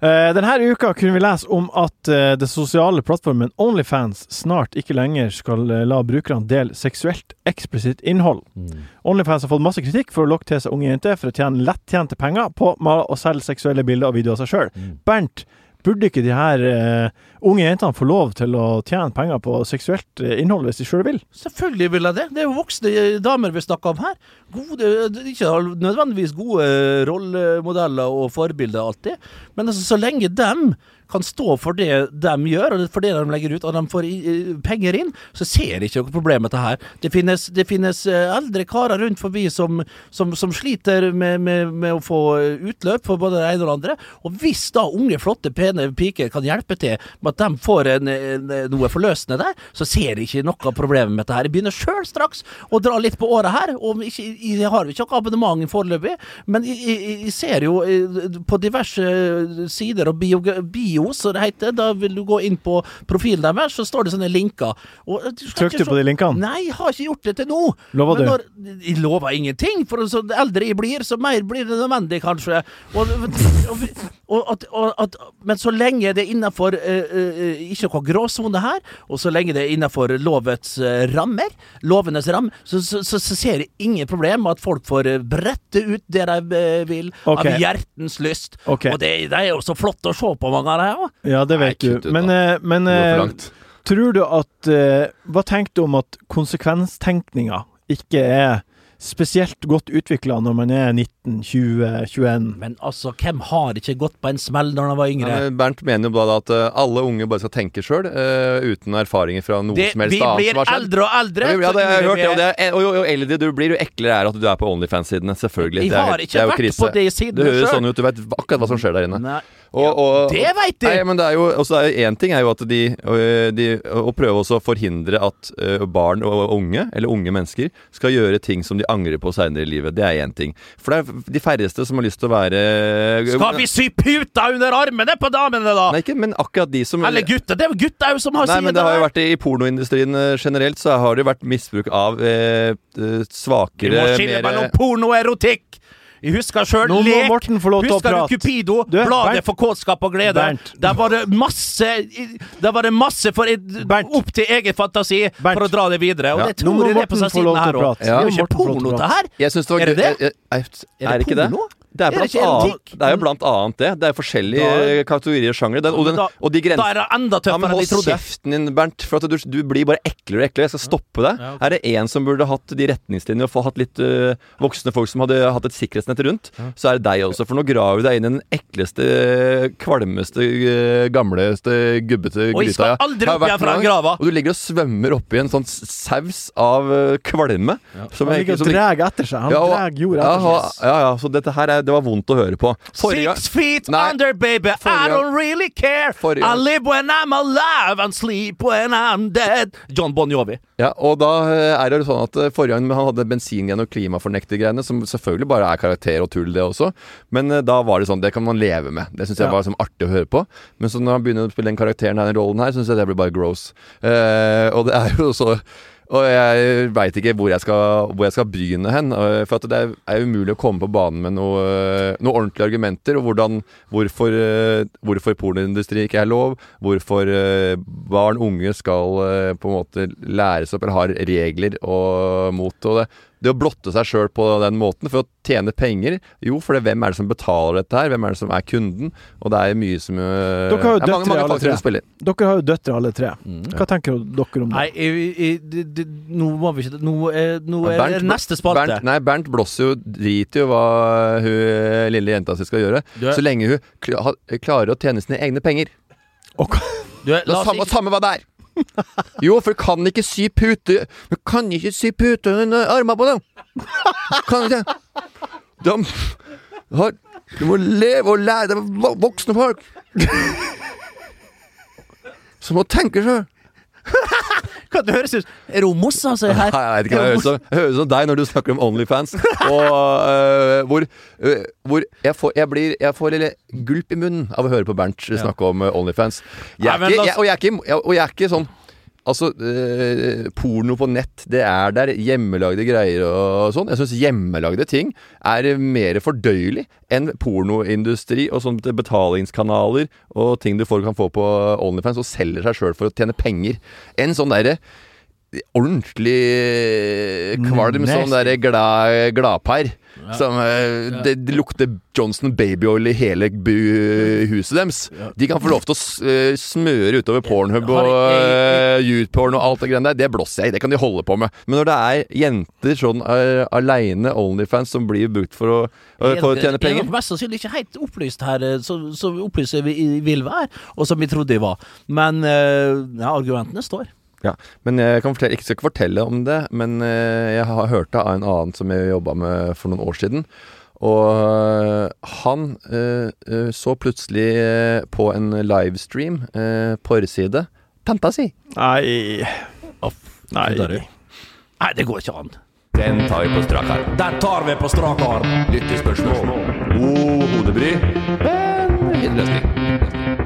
Speaker 2: Denne uka kunne vi lese om at eh, det sosiale plattformen Onlyfans snart ikke lenger skal eh, la brukerne dele seksuelt eksplisitt innhold. Onlyfans har fått masse kritikk for å lokke til seg unge jenter for å tjene lettjente penger på å selge seksuelle bilder og videoer av seg sjøl. Bernt, burde ikke de her uh, unge jentene få lov til å tjene penger på seksuelt eh, innhold hvis de sjøl vil?
Speaker 3: Selvfølgelig vil jeg det. Det er jo voksne damer vi snakker om her. Gode, ikke nødvendigvis gode rollemodeller og forbilder alltid, men altså, så lenge dem kan stå for det de gjør, og for det de legger ut, og de får penger inn, så ser jeg ikke noe problem med dette her. Det finnes, det finnes eh, eldre karer rundt forbi som, som, som sliter med, med, med å få utløp for både det ene og det andre, og hvis da unge, flotte, pene piker kan hjelpe til med at de får en, en, noe forløsende der, så ser jeg ikke noe problem med dette her. Jeg begynner sjøl straks å dra litt på året her, og ikke, jeg har ikke noe abonnement foreløpig, men jeg, jeg, jeg ser jo eh, på diverse sider og bio, bio som det heter, da vil du gå inn på profilen deres, så står det sånne linker. Og, eh, du
Speaker 2: Trykte du på de linkene?
Speaker 3: Nei, jeg har ikke gjort det til nå.
Speaker 2: Lover
Speaker 3: Men
Speaker 2: du?
Speaker 3: når- Jeg lover ingenting, for så eldre jeg blir, så mer blir det nødvendig, kanskje. Og, og, at- at, men så lenge det er innafor ikke noe gråsone her, og så lenge det er innafor lovets uh, rammer, lovenes ram, så, så, så, så ser jeg ingen problem med at folk får eh, brette ut det de eh, vil,
Speaker 2: okay.
Speaker 3: av hjertens lyst.
Speaker 2: Okay.
Speaker 3: Og det, det er jo så flott å se på mange av det òg.
Speaker 2: Ja, det vet
Speaker 1: Nei,
Speaker 2: du. Men, eh, men
Speaker 1: Det
Speaker 2: eh, tror du at eh, Hva tenker du om at konsekvenstenkninga ikke er spesielt godt utvikla når man er 19, 20, 21.
Speaker 3: Men altså, hvem har ikke gått på en smell når han var yngre?
Speaker 1: Ja, Bernt mener jo da at eh, alle unge bare skal tenke sjøl, uten erfaringer fra noe
Speaker 3: det,
Speaker 1: som helst
Speaker 3: vi
Speaker 1: annet
Speaker 3: blir
Speaker 1: som har skjedd.
Speaker 3: eldre og eldre.
Speaker 1: Ja, det, jeg, har jeg hørt, ja, og, det er, og, jo, jo eldre du blir, jo eklere er at du er på Onlyfans-sidene. Selvfølgelig.
Speaker 3: Jeg
Speaker 1: er-
Speaker 3: har ikke
Speaker 1: det er jo
Speaker 3: vært
Speaker 1: krise.
Speaker 3: på de sidene
Speaker 1: Det høres
Speaker 3: selv.
Speaker 1: sånn ut, du vet akkurat hva som skjer der inne.
Speaker 3: Nei.
Speaker 1: Og, og,
Speaker 3: det vet de!
Speaker 1: Nei, men det er jo også er Én ting er jo at de, de Å prøve også å forhindre at barn og unge, eller unge mennesker, skal gjøre ting som de angrer på seinere i livet. Det er én ting. For det er de færreste som har lyst til å være
Speaker 3: Skal vi sy puta under armene på damene, da?
Speaker 1: Nei, ikke, men akkurat de som
Speaker 3: Eller gutter. Det er jo gutta som har
Speaker 1: Nei, men det har jo vært i pornoindustrien eh, generelt, så har det jo vært misbruk av eh, svakere
Speaker 3: Vi må skille mellom porno og erotikk. Jeg husker sjøl
Speaker 2: Nå må
Speaker 3: Lek.
Speaker 2: Morten få lov til å
Speaker 3: Husker du Cupido?
Speaker 2: Du,
Speaker 3: Bladet
Speaker 2: Bernt.
Speaker 3: for kåtskap og glede.
Speaker 2: Bernt.
Speaker 3: Der var det masse Der var det masse for opp til egen fantasi for å dra det videre. Og
Speaker 1: Ja.
Speaker 3: det tror jeg det er på seg siden her òg.
Speaker 2: prate.
Speaker 3: Det er jo ikke porno, det her.
Speaker 1: Jeg synes det var
Speaker 3: Er det det? Er
Speaker 1: Er
Speaker 3: det
Speaker 1: ikke
Speaker 3: porno?
Speaker 1: Det er,
Speaker 3: Er det
Speaker 1: blant annet, det er jo blant annet det. Det er forskjellige
Speaker 3: Da-
Speaker 1: kategorier og sjangre. Den, og, den,
Speaker 3: Da-
Speaker 1: og de grensene
Speaker 3: Da er det enda tøffere enn de trodde.
Speaker 1: Hold kjeften din, Bernt. For at du, du blir bare eklere og eklere. Jeg skal stoppe deg.
Speaker 3: Ja, okay.
Speaker 1: Er det en som burde hatt de retningslinjene og få hatt litt uh, voksne folk som hadde hatt et sikkerhetsnett rundt, så er det deg også. For nå graver du deg inn i den ekleste, kvalmeste, øh, gamleste, gubbete
Speaker 3: Og jeg skal aldri opp igjen fra grava.
Speaker 1: Og du ligger og svømmer oppi en sånn saus av kvalme. kvalme. som
Speaker 2: Han ligger og drar etter seg. Han
Speaker 1: Ja,
Speaker 2: drar jorda etter seg.
Speaker 1: ja, ja, så dette her er, det var vondt å høre på. Forrige
Speaker 3: Six feet
Speaker 1: Nei.
Speaker 3: under, baby. I
Speaker 1: Forrige I
Speaker 3: don't really care.
Speaker 1: Forrige
Speaker 3: I live when I'm alive and sleep when I'm dead. John Bon Jovi.
Speaker 1: Ja, og da eh, er det sånn at eh, Forrige gang han hadde bensingen og klimafornektergreiene, som selvfølgelig bare er karakter og tull, det også. Men eh, da var det sånn Det kan man leve med. Det syns jeg
Speaker 2: Ja.
Speaker 1: var sånn artig å høre på. Men så når han begynner å spille den karakteren her, den rollen her, syns jeg det blir bare gross. Eh, og det er jo så og jeg veit ikke hvor jeg, skal, hvor jeg skal begynne hen. eh, For det er, umulig å komme på banen med noe, eh, noe ordentlige argumenter. Og hvordan, hvorfor, eh, hvorfor pornoindustri ikke er lov. Hvorfor barn unge skal på en måte læres opp eller har regler og mot. Og det, det å blotte seg sjøl på den måten for å tjene penger Jo, for det, hvem er det som betaler dette her? Hvem er det som er kunden? Og det er mye som eh,
Speaker 2: Dere har jo
Speaker 1: er mange, mange
Speaker 2: alle tre. Dere har jo døtre alle tre.
Speaker 1: Mm.
Speaker 2: Hva tenker dere om det?
Speaker 3: Nei, jeg, jeg, det, det, nå må vi ikke Nå, er- nå er
Speaker 1: Bernt-
Speaker 3: det neste spalte.
Speaker 1: Bernt, nei, Bernt blåser jo drit i hva hun lille jenta si skal gjøre.
Speaker 3: Du er-
Speaker 1: Så lenge hun klarer å tjene sine egne penger.
Speaker 3: Du,
Speaker 1: Det
Speaker 3: la
Speaker 1: er
Speaker 3: oss
Speaker 1: samme,
Speaker 3: ikke-
Speaker 1: samme hva det er. Jo, for du kan ikke sy pute Du kan ikke sy pute under armene på dem! Kan ikke De har Du må leve og lære. Er voksne folk. Som må tenke sjøl.
Speaker 3: Hva det høres ut Romos, altså. her?
Speaker 1: Nei, jeg vet ikke, det høres som- det høres som deg når du snakker om Onlyfans. Og øh, hvor, øh, hvor jeg, får, jeg, blir, jeg får lille gulp i munnen av å høre på Bernt snakke om øh, Onlyfans. Jeg
Speaker 3: Nei,
Speaker 1: er
Speaker 3: men
Speaker 1: ikke,
Speaker 3: la oss-
Speaker 1: jeg, og, jeg er ikke, og jeg er ikke sånn Altså, øh, porno på nett, det er der. Hjemmelagde greier og sånn. Jeg syns hjemmelagde ting er mer fordøyelig enn pornoindustri og sånne betalingskanaler og ting du får, kan få på Onlyfans og selger seg sjøl for å tjene penger. En sånn derre ordentlig kvalm sånn derre glad, gladpar. Som eh, det, det lukter Johnson babyoil i hele huset deres. De kan få lov til å eh, smøre utover Pornhub og uh, youthporn og alt det greiene der. Det blåser jeg i. Det kan de holde på med. Men når det er jenter sånn uh, aleine, Onlyfans, som blir brukt for å, uh, for å tjene
Speaker 3: Jeg er
Speaker 1: penger
Speaker 3: mest sannsynlig ikke helt opplyst her, som så, så opplyst jeg vi- vil være, og som vi trodde vi var. Men uh, ja, argumentene står.
Speaker 1: Ja, men jeg kan fortelle, ikke skal ikke fortelle om det, men eh, jeg har hørt det av en annen som jeg jobba med for noen år siden. Og eh, han eh, så plutselig på en livestream, porrside, tanta si.
Speaker 2: Nei Nei.
Speaker 3: Nei, det går ikke an.
Speaker 1: Den tar vi på strak arm.
Speaker 3: Den tar vi på strak arm.
Speaker 1: Lyttespørsmål. God hodebry, men fin løsning.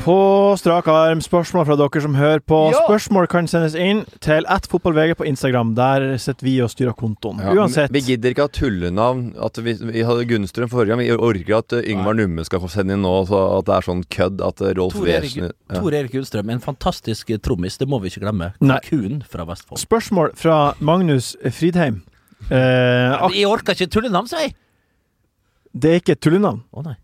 Speaker 2: På strak arm, spørsmål fra dere som hører på.
Speaker 1: Ja.
Speaker 2: Spørsmål kan sendes inn til attfotballvg på Instagram. Der sitter vi og styrer kontoen.
Speaker 1: Ja,
Speaker 2: Uansett.
Speaker 1: Vi gidder ikke ha tullenavn. At vi, vi hadde Gunnstrøm forrige gang. Vi orker at eh, Yngvar Numme skal få sende inn nå, så at det er sånn kødd at eh, Rolf Wesen ja.
Speaker 3: Tor Erik Gunnstrøm, en fantastisk trommis, det må vi ikke glemme. Kalkun fra Vestfold.
Speaker 2: Spørsmål fra Magnus Fridheim. Eh,
Speaker 3: Jeg orker ikke tullenavn, sier jeg!
Speaker 2: det er ikke et tullenavn.
Speaker 3: Å nei.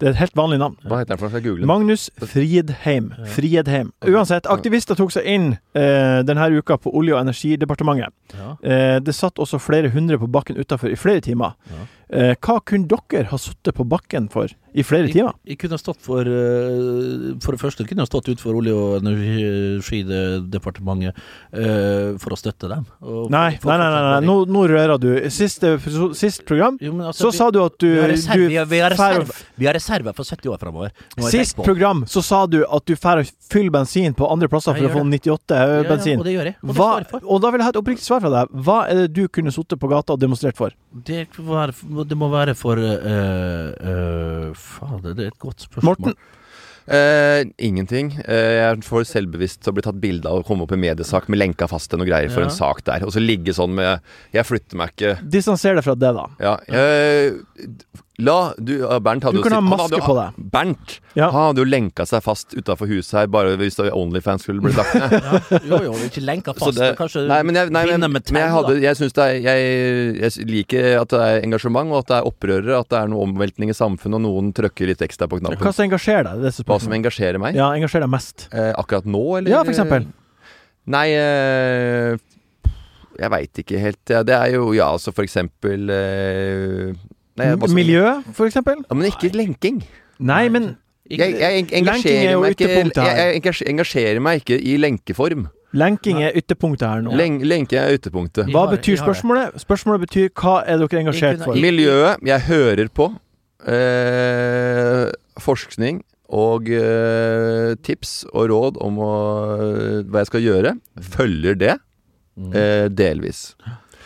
Speaker 2: Det er et helt vanlig navn.
Speaker 1: Hva heter han for noe? Skal jeg google?
Speaker 2: Magnus Friedheim. Friedheim. Uansett, aktivister tok seg inn eh, denne uka på Olje- og energidepartementet.
Speaker 3: Ja.
Speaker 2: Eh, det satt også flere hundre på bakken utafor i flere timer.
Speaker 3: Ja.
Speaker 2: Eh, hva kunne dere ha sittet på bakken for i flere timer?
Speaker 3: Jeg kunne ha stått for eh, For det første kunne jeg stått utenfor Olje- og energidepartementet eh, for å støtte dem.
Speaker 2: Nei, nei, nei, nei, nei. Nå, nå rører du. Siste, sist program
Speaker 3: Jo, altså,
Speaker 2: så
Speaker 3: vi-
Speaker 2: sa du at du,
Speaker 3: vi har reserver,
Speaker 2: du
Speaker 3: vi har, vi har
Speaker 2: fær-
Speaker 3: reserve, vi har reserve for 70 år framover.
Speaker 2: Sist program så sa du at du drar og fyller bensin på andre plasser for å få 98
Speaker 3: Ja, ja,
Speaker 2: bensin.
Speaker 3: og det gjør jeg. Og
Speaker 2: Hva,
Speaker 3: jeg
Speaker 2: og da vil jeg ha et oppriktig svar fra deg. Hva er det du kunne sittet på gata og demonstrert for?
Speaker 3: Det, må det må være for uh, Fader, det er et godt spørsmål.
Speaker 2: Morten?
Speaker 1: Uh, ingenting. Jeg er for selvbevisst til å bli tatt bilde av og komme opp i mediesak med lenka fast til noe greier for
Speaker 3: Ja.
Speaker 1: en sak der. Og så ligge sånn med Jeg flytter meg ikke.
Speaker 2: Distanser deg fra det, da.
Speaker 1: Ja. La du Bernt hadde
Speaker 2: Du
Speaker 1: jo
Speaker 2: kan ha maske
Speaker 1: hadde
Speaker 2: på deg.
Speaker 1: Bernt
Speaker 2: Ja.
Speaker 1: han hadde jo lenka seg fast utafor huset her bare hvis Onlyfans skulle blitt lagt ned.
Speaker 3: Ja, jo, jo, ikke lenka fast.
Speaker 1: det-
Speaker 3: kanskje
Speaker 1: nei, men jeg, nei, men,
Speaker 3: binde med
Speaker 1: men jeg, hadde, jeg, synes det er, jeg, jeg liker at det er engasjement, og at det er opprørere, at det er noe omveltning i samfunnet, og noen trykker litt ekstra på knappen.
Speaker 2: Hva som engasjerer deg? Det
Speaker 1: Hva som engasjerer meg?
Speaker 2: Ja, engasjerer deg mest.
Speaker 1: Eh, akkurat nå, eller?
Speaker 2: Ja, for eksempel.
Speaker 1: Nei eh, Jeg veit ikke helt. Ja, det er jo Ja, altså for eksempel eh, nei, bare,
Speaker 2: Miljø, for eksempel?
Speaker 1: Ja, men ikke lenking.
Speaker 2: Nei, men
Speaker 1: Jeg, jeg
Speaker 2: er
Speaker 1: engasjerer meg ikke jeg, jeg engasjerer meg ikke i lenkeform.
Speaker 2: lenking er ytterpunktet her nå.
Speaker 1: Len, lenke er ytterpunktet.
Speaker 2: Hva betyr spørsmålet? Spørsmålet betyr hva er dere engasjert for?
Speaker 1: Miljøet jeg hører på. Eh, forskning og eh, tips og råd om å, hva jeg skal gjøre. Følger det. Eh, delvis.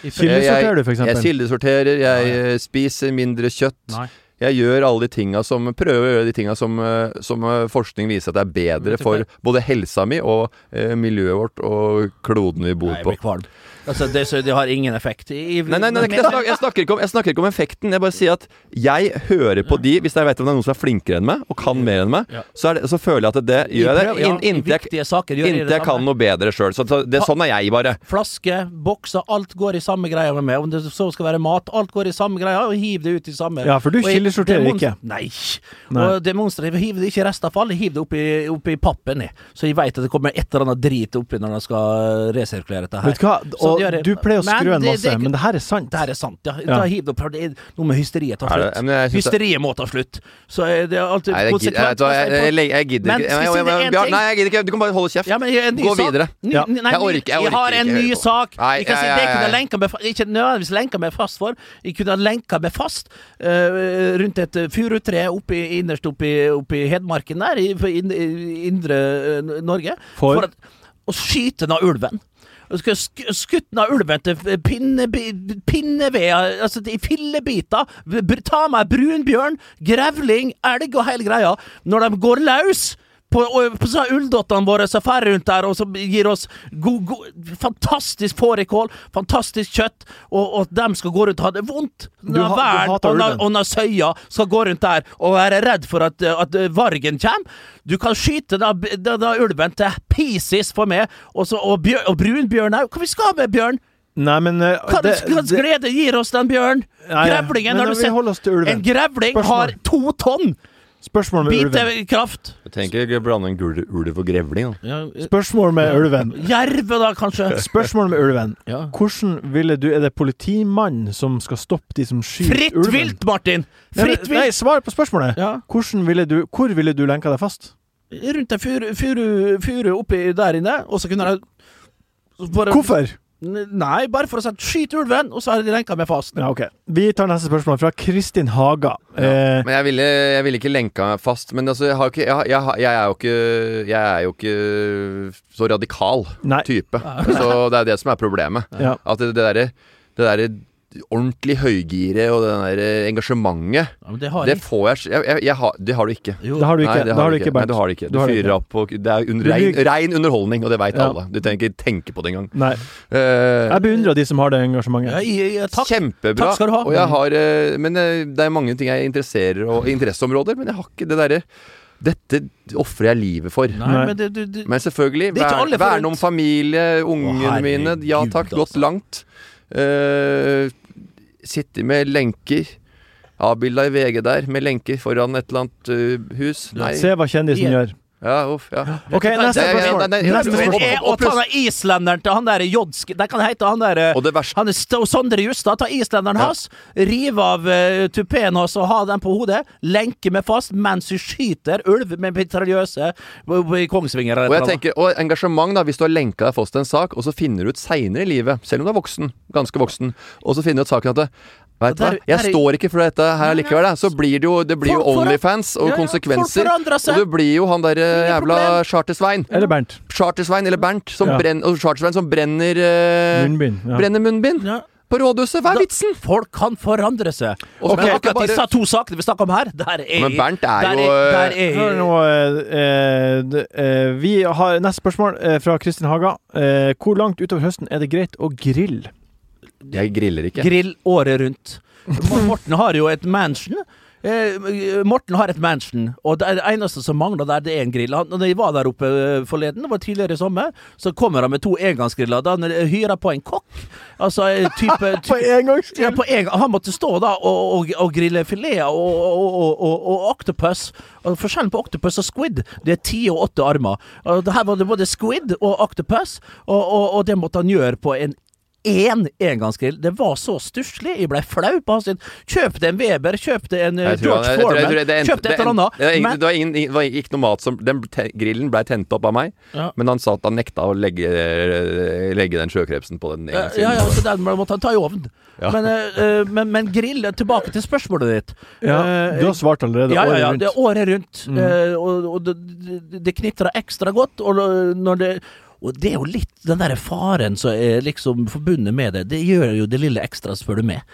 Speaker 2: Kildesorterer du, for
Speaker 1: Jeg kildesorterer, jeg eh, spiser mindre kjøtt.
Speaker 3: Nei.
Speaker 1: Jeg gjør alle de tinga som Prøver å gjøre de tinga som, eh, som eh, forskning viser at det er bedre for både helsa mi og eh, miljøet vårt og kloden vi bor
Speaker 3: Nei, jeg
Speaker 1: på.
Speaker 3: blir kvalm. Altså, det, så det har ingen effekt. I,
Speaker 1: Nei, nei, nei, jeg, snakker, jeg, snakker ikke om, jeg snakker ikke om effekten. Jeg bare sier at jeg hører på de Hvis jeg vet om det er noen som er flinkere enn meg, og kan mer enn meg,
Speaker 3: Ja.
Speaker 1: så, er det, så føler jeg at det gjør jeg det inntil jeg,
Speaker 3: viktige saker gjør jeg
Speaker 1: inntil
Speaker 3: det
Speaker 1: jeg kan noe bedre sjøl. Så, så det, sånn er jeg bare.
Speaker 3: Flaske, bokser, alt går i samme greia med meg. Om det så skal være mat, alt går i samme greia, og hiv det ut i samme
Speaker 2: Ja, for du
Speaker 3: Og
Speaker 2: kildesorterer ikke.
Speaker 3: Nei.
Speaker 2: Nei.
Speaker 3: Og demonstrativt hiver det ikke restavfall, hiv det oppi, oppi pappen, jeg. Så jeg veit at det kommer et eller annet drit oppi når de skal resirkulere dette her.
Speaker 2: Vet du hva?
Speaker 3: Så
Speaker 2: Og
Speaker 3: det gjør jeg.
Speaker 2: du pleier å skru en masse,
Speaker 3: det-
Speaker 2: men det her er sant.
Speaker 3: Det her er sant, ja.
Speaker 2: Ja.
Speaker 3: Da hiv det opp, det er noe med hysteriet tar slutt.
Speaker 1: det-
Speaker 3: Hysteriet må ta slutt. Så det er alltid
Speaker 1: Nei, gidder- jeg, jeg, jeg, jeg, gidder
Speaker 3: Men
Speaker 1: ikke.
Speaker 3: jeg
Speaker 1: Jeg- jeg- jeg- Bjørn. Nei, jeg gidder ikke. Du kan bare holde kjeft.
Speaker 3: Ja, men en ny
Speaker 1: Gå
Speaker 3: sak.
Speaker 1: videre.
Speaker 3: Ny,
Speaker 2: Ja.
Speaker 3: nei,
Speaker 1: Jeg orker- jeg
Speaker 3: jeg har en ny sak.
Speaker 1: Nei,
Speaker 3: jeg kan si det kunne
Speaker 1: jeg-
Speaker 3: jeg lenka meg, ikke nødvendigvis lenka meg fast for. Jeg kunne ha lenka meg fast uh, rundt et eh, furutre oppi, innerst oppi, oppi Hedmarken der, i, i indre eh, Norge.
Speaker 2: For?
Speaker 3: at, å skyte den av ulven. Skutt av ulven til pinne, pinneved, altså i fillebiter. Ta meg brunbjørn, grevling, elg og hele greia. Når de går løs på, på ulldottene våre som fer rundt der og som gir oss god, god, fantastisk fårikål, fantastisk kjøtt, og, at de skal gå rundt og ha det vondt.
Speaker 2: Når du
Speaker 3: og,
Speaker 2: når,
Speaker 3: og når søya skal gå rundt der og være redd for at, at vargen kommer. Du kan skyte da, da, da ulven til pieces for meg, og, så, og, bjør, og brunbjørn òg. Hva vi skal med bjørn?
Speaker 2: Nei, men eh,
Speaker 3: Hva slags glede gir oss den bjørn?
Speaker 2: Nei,
Speaker 3: Grevlingen, har du sett? En grevling
Speaker 2: Spørsmål.
Speaker 3: har to tonn
Speaker 2: Spørsmål med ulven.
Speaker 3: bitekraft.
Speaker 1: Jeg tenker ikke blande en gul- ulv og grevling. Da.
Speaker 3: Ja,
Speaker 2: Spørsmål med ulven.
Speaker 3: Jerve, da, kanskje?
Speaker 2: Spørsmål med ulven.
Speaker 3: Ja.
Speaker 2: Hvordan ville du Er det politimannen som skal stoppe de som skyter
Speaker 3: Fritt
Speaker 2: ulven?
Speaker 3: vilt, Martin!
Speaker 2: Nei,
Speaker 3: Fritt
Speaker 2: Nei,
Speaker 3: vilt!
Speaker 2: svar på spørsmålet.
Speaker 3: Ja.
Speaker 2: Hvordan ville du, hvor ville du lenka deg fast?
Speaker 3: Rundt en furu, furu, furu oppi der inne, og så kunne jeg bare,
Speaker 2: Hvorfor?
Speaker 3: Nei, bare for å si 'skyt ulven', og så har de lenka meg fast.
Speaker 2: Ja, ok. Vi tar neste spørsmål fra Kristin Haga. Eh,
Speaker 1: Men jeg ville, jeg ville ikke lenka meg fast. Men altså, jeg, har ikke, jeg, jeg, jeg er jo ikke Jeg er jo ikke så radikal
Speaker 2: Nei.
Speaker 1: type. Så det er det som er problemet.
Speaker 2: Ja.
Speaker 1: At det, det derre det derre ordentlig høygire og det der engasjementet
Speaker 3: Ja, men det har
Speaker 1: Det
Speaker 3: jeg.
Speaker 1: får jeg jeg, jeg, jeg har, Det har du ikke.
Speaker 3: Jo.
Speaker 2: det har du ikke.
Speaker 1: Nei,
Speaker 2: det har du ikke,
Speaker 1: Nei, du har det ikke. Du,
Speaker 2: Du
Speaker 1: fyrer
Speaker 2: ikke.
Speaker 1: opp og Det er under, rein, rein underholdning, og det veit
Speaker 2: Ja.
Speaker 1: alle. Du trenger ikke tenke på det engang.
Speaker 2: Nei.
Speaker 1: Uh,
Speaker 2: Jeg beundrer de som har det engasjementet.
Speaker 3: Ja, jeg, jeg, takk.
Speaker 1: Kjempebra.
Speaker 3: Takk skal du ha.
Speaker 1: Og jeg har uh, Men uh, det er mange ting jeg interesserer og interesseområder, men jeg har ikke det derre Dette ofrer jeg livet for.
Speaker 3: Nei, men det, du, du,
Speaker 1: Men selvfølgelig,
Speaker 3: Det er
Speaker 1: vern, verne om familie, ungene mine. Ja takk, gått
Speaker 3: altså.
Speaker 1: langt. Eh, sitte med lenker. Avbilda i VG der, med lenker foran et eller annet uh, hus. Nei.
Speaker 2: Se hva kjendisen gjør.
Speaker 1: Ja, uff, ja.
Speaker 2: OK, neste spørsmål. Neste spørsmål.
Speaker 3: Og ta den islenderen til han der Jodsk De kan hete han der
Speaker 1: Og det
Speaker 3: Han er Sondre Justad. Ta islenderen
Speaker 1: Ja.
Speaker 3: hans, rive av uh, tupeen hans og ha den på hodet. Lenke med fast mens vi skyter ulv med mitraljøse i Kongsvinger.
Speaker 1: Og jeg tenker, og engasjement, da, hvis du har lenka deg fast til en sak, og så finner du ut seinere i livet, selv om du er voksen, ganske voksen, og så finner du ut saken at det, Vet du hva, jeg står ikke for dette her
Speaker 3: Nei,
Speaker 1: likevel, da. Så blir det jo, det blir jo Onlyfans og
Speaker 3: Ja, ja,
Speaker 1: konsekvenser. Og det blir jo han derre
Speaker 3: Ingen
Speaker 1: jævla. Charter-Svein.
Speaker 2: Eller Bernt.
Speaker 1: Charter-Svein eller Bernt, som
Speaker 2: Ja.
Speaker 1: brenner, og Charter-Svein som brenner eh,
Speaker 2: Munnbind. Ja.
Speaker 1: Brenner munnbind
Speaker 3: Ja.
Speaker 1: på rådhuset. Hva er
Speaker 3: Da-
Speaker 1: vitsen?
Speaker 3: Folk kan forandre seg.
Speaker 1: Og
Speaker 3: Men akkurat
Speaker 1: bare-
Speaker 3: disse to sakene vi snakker om her, der er
Speaker 1: Men Bernt er
Speaker 3: der
Speaker 1: jo,
Speaker 3: der
Speaker 1: eh,
Speaker 3: er,
Speaker 2: nå, eh, vi har neste spørsmål eh, fra Kristin Haga. Eh, hvor langt utover høsten er det greit å grille?
Speaker 1: Jeg griller ikke.
Speaker 3: grill året rundt. Morten har jo et mansion. Eh, Morten har et mansion, og det eneste som mangler der, det er en grill. Han, når jeg var der oppe eh, forleden, det var tidligere i sommer, så kommer han med to engangsgriller. Da han eh, hyrer på en kokk. Altså type, type,
Speaker 2: På engangsgrill?
Speaker 3: ja, på en, han måtte stå da og, og, og grille fileter og, og, og, og octopus. Og forskjellen på octopus og squid, det er ti og åtte armer. Og her var det både squid og octopus, og, og, og det måtte han gjøre på en én engangsgrill. Det var så stusslig. Jeg ble flau på hans Kjøp Kjøpte en Weber, kjøpte en eh, George
Speaker 1: jeg jeg
Speaker 3: Foreman, kjøpte et eller annet.
Speaker 1: Det,
Speaker 3: det
Speaker 1: Det var ingen, det var ikke noe mat som Den grillen ble tent opp av meg,
Speaker 3: Ja.
Speaker 1: men han sa at han nekta å legge, legge den sjøkrepsen på den
Speaker 3: Ja,
Speaker 1: engangsgrillen.
Speaker 3: ja, ja, så den måtte han ta i ovnen.
Speaker 1: Ja.
Speaker 3: Men, eh, eh, men, men grill, tilbake til spørsmålet ditt.
Speaker 2: Ja,
Speaker 3: uh,
Speaker 2: du har svart allerede.
Speaker 3: Ja, ja,
Speaker 2: året
Speaker 3: ja,
Speaker 2: rundt.
Speaker 3: det er året rundt.
Speaker 2: Mm.
Speaker 3: Uh, og og det, det, det knitrer ekstra godt. Og når det og det er jo litt den der faren som er liksom forbundet med det. Det gjør jo det lille ekstra, spør du meg.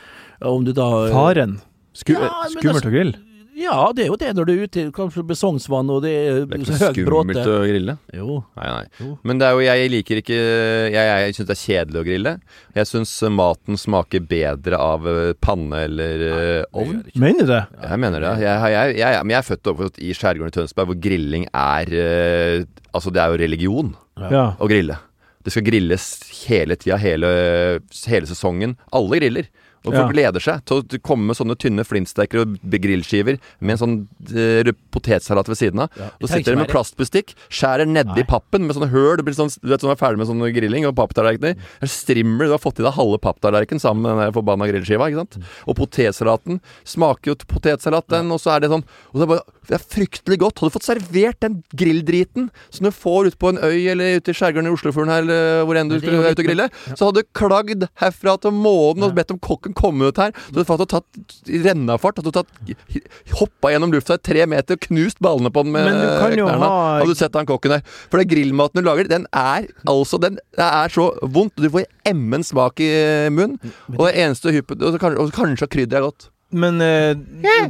Speaker 3: Om du da
Speaker 2: Faren. Sku,
Speaker 3: Ja,
Speaker 2: skummelt
Speaker 3: altså-
Speaker 2: å grille?
Speaker 3: Ja, det er jo det når du er ute kanskje med Sognsvann og det er,
Speaker 1: Det er ikke
Speaker 3: høyt
Speaker 1: skummelt
Speaker 3: bråte.
Speaker 1: å grille.
Speaker 3: Jo.
Speaker 1: Nei, nei.
Speaker 3: Jo.
Speaker 1: Men det er jo, jeg liker ikke Jeg, jeg syns det er kjedelig å grille. Jeg syns maten smaker bedre av eh, panne eller nei, ovn.
Speaker 2: Mener du det?
Speaker 1: Jeg mener det. Jeg, jeg, jeg, men jeg er født og oppvokst i skjærgården i Tønsberg, hvor grilling er eh, Altså, det er jo religion
Speaker 2: Ja.
Speaker 1: å grille. Det skal grilles hele tida, hele, hele sesongen. Alle griller. Og folk
Speaker 2: Ja.
Speaker 1: gleder seg til å komme med sånne tynne flintsteker og grillskiver med en sånn eh, potetsalat ved siden av.
Speaker 3: Ja,
Speaker 1: og
Speaker 3: jeg
Speaker 1: sitter de med plastbestikk, skjærer nedi pappen med sånne høl. Det blir sånn, du vet sånn er ferdig med sånn grilling og papptallerkener. Er Strimler. Du har fått i deg halve papptallerkenen sammen med den forbanna grillskiva. ikke sant? Og potetsalaten smaker jo potetsalat, den, og så er det sånn og det, er bare, det er fryktelig godt. Hadde du fått servert den grilldriten som du får ute på en øy eller ute i skjærgården i Oslofjorden her, eller hvor enn du
Speaker 3: ut er
Speaker 1: ute og
Speaker 3: litt-
Speaker 1: grille, så hadde du klagd herfra til månen og bedt om kokken komme ut her. Så du hadde tatt rennafart. Hadde tatt hoppa gjennom lufta i tre meter og knust ballene på den med knærne.
Speaker 2: ha-
Speaker 1: Hadde du sett han kokken der. For den grillmaten du lager, den er altså Den er så vondt. Du får emmen smak i munnen. Og det eneste hyppet og kanskje krydder er godt.
Speaker 2: Men eh,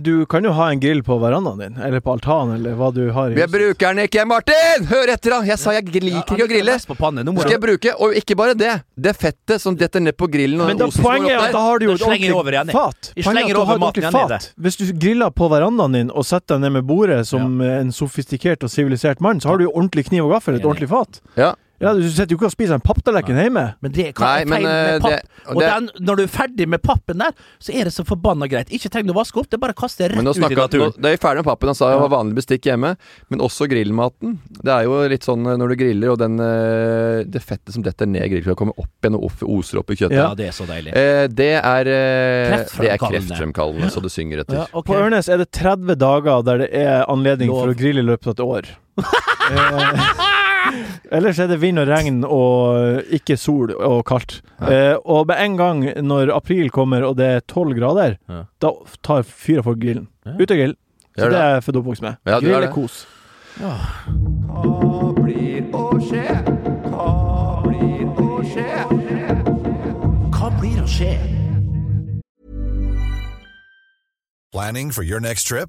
Speaker 2: du kan jo ha en grill på verandaen din, eller på altanen, eller hva du har i
Speaker 1: Jeg bruker den ikke, Martin! Hør etter, da! Jeg sa jeg liker ikke å grille.
Speaker 3: På panne. Nå må
Speaker 1: Skal jeg bruke Og ikke bare det. Det fettet som detter ned på grillen og
Speaker 2: Men da, poenget er at da har du jo et ordentlig
Speaker 3: igjen,
Speaker 2: fat.
Speaker 3: Jeg
Speaker 2: Poenget er
Speaker 3: slenger
Speaker 2: at du
Speaker 3: over
Speaker 2: har et
Speaker 3: maten
Speaker 2: ordentlig fat. Hvis du griller på verandaen din og setter deg ned med bordet som ja. en sofistikert og sivilisert mann, så har du jo ordentlig kniv og gaffel, et ordentlig fat.
Speaker 1: Ja.
Speaker 2: Ja, Du sitter jo ikke og spiser en papptallerken hjemme.
Speaker 3: Men det kan
Speaker 1: Nei, men,
Speaker 3: feil
Speaker 1: eh,
Speaker 3: med papp.
Speaker 1: det- og
Speaker 3: og
Speaker 1: det-
Speaker 3: den, når du er ferdig med pappen der, så er det så forbanna greit. Ikke tenk å vaske opp, det er bare å kaste rett ut i naturen.
Speaker 1: nå, Det er ferdig med pappen. Han sa jeg har vanlig bestikk hjemme. Men også grillmaten. Det er jo litt sånn eh, når du griller, og den, eh, det fettet som detter ned i grillkloa, kommer opp igjen og opp, oser opp i kjøttet.
Speaker 3: Ja, det er så deilig.
Speaker 1: Eh, det er eh,
Speaker 3: Kreftfremkallende.
Speaker 1: ja. så det synger etter.
Speaker 3: Ja, okay.
Speaker 2: På Ørnes er det 30 dager der det er anledning
Speaker 3: Lov.
Speaker 2: for å grille i løpet av et år. eh, ellers er det vind og regn og ikke sol og kaldt. Eh, og med en gang når april kommer og det er 12 grader,
Speaker 3: Ja.
Speaker 2: da tar fyra folk grillen.
Speaker 3: Ja.
Speaker 2: Ut og grill. Så
Speaker 1: Gjør
Speaker 2: det
Speaker 1: det.
Speaker 2: er jeg født og oppvokst med.
Speaker 1: Ja, du
Speaker 2: grill
Speaker 1: er
Speaker 2: er
Speaker 1: det.
Speaker 2: kos.
Speaker 5: Hva blir å skje? Hva blir å skje?
Speaker 3: Hva blir å skje?
Speaker 6: Planning for your next trip?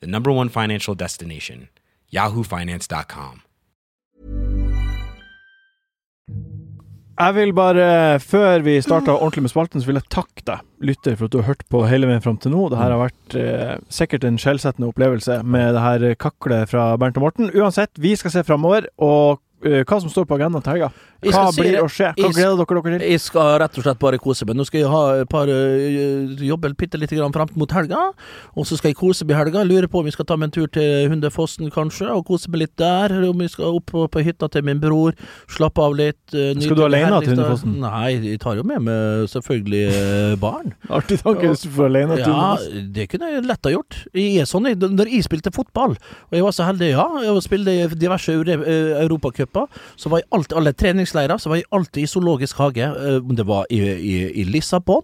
Speaker 7: the number one financial destination, yahoofinance.com.
Speaker 2: Jeg vil bare, før vi starter ordentlig med spalten, så vil jeg takke deg, lytter, for at du har hørt på hele veien fram til nå. Det her har vært eh, sikkert en skjellsettende opplevelse med det her kaklet fra Bernt og Morten. Uansett, vi skal se framover, og hva som står på agendaen til helga. Hva blir å skje? Hva gleder dere dere til?
Speaker 3: Jeg skal rett og slett bare kose meg. Nå skal jeg ha et par øh, jobbe bitte lite grann fram mot helga. Og så skal jeg kose meg i helga. Lurer på om vi skal ta meg en tur til Hundefossen, kanskje, og kose meg litt der. Om vi skal opp på, på hytta til min bror, slappe av litt. nyte
Speaker 2: Skal du alene til. Hundefossen?
Speaker 3: Nei, jeg tar jo med meg selvfølgelig barn.
Speaker 2: Artig tanke hvis du får alene til
Speaker 3: Ja, det kunne jeg lett ha gjort. Jeg er sånn, Når jeg spilte fotball, og jeg var så heldig, ja, jeg spilte diverse euro- eh, så var jeg alltid, alle treningsleirer, så var jeg alltid i zoologisk hage. eh, Om det var i, i, i Lissabon,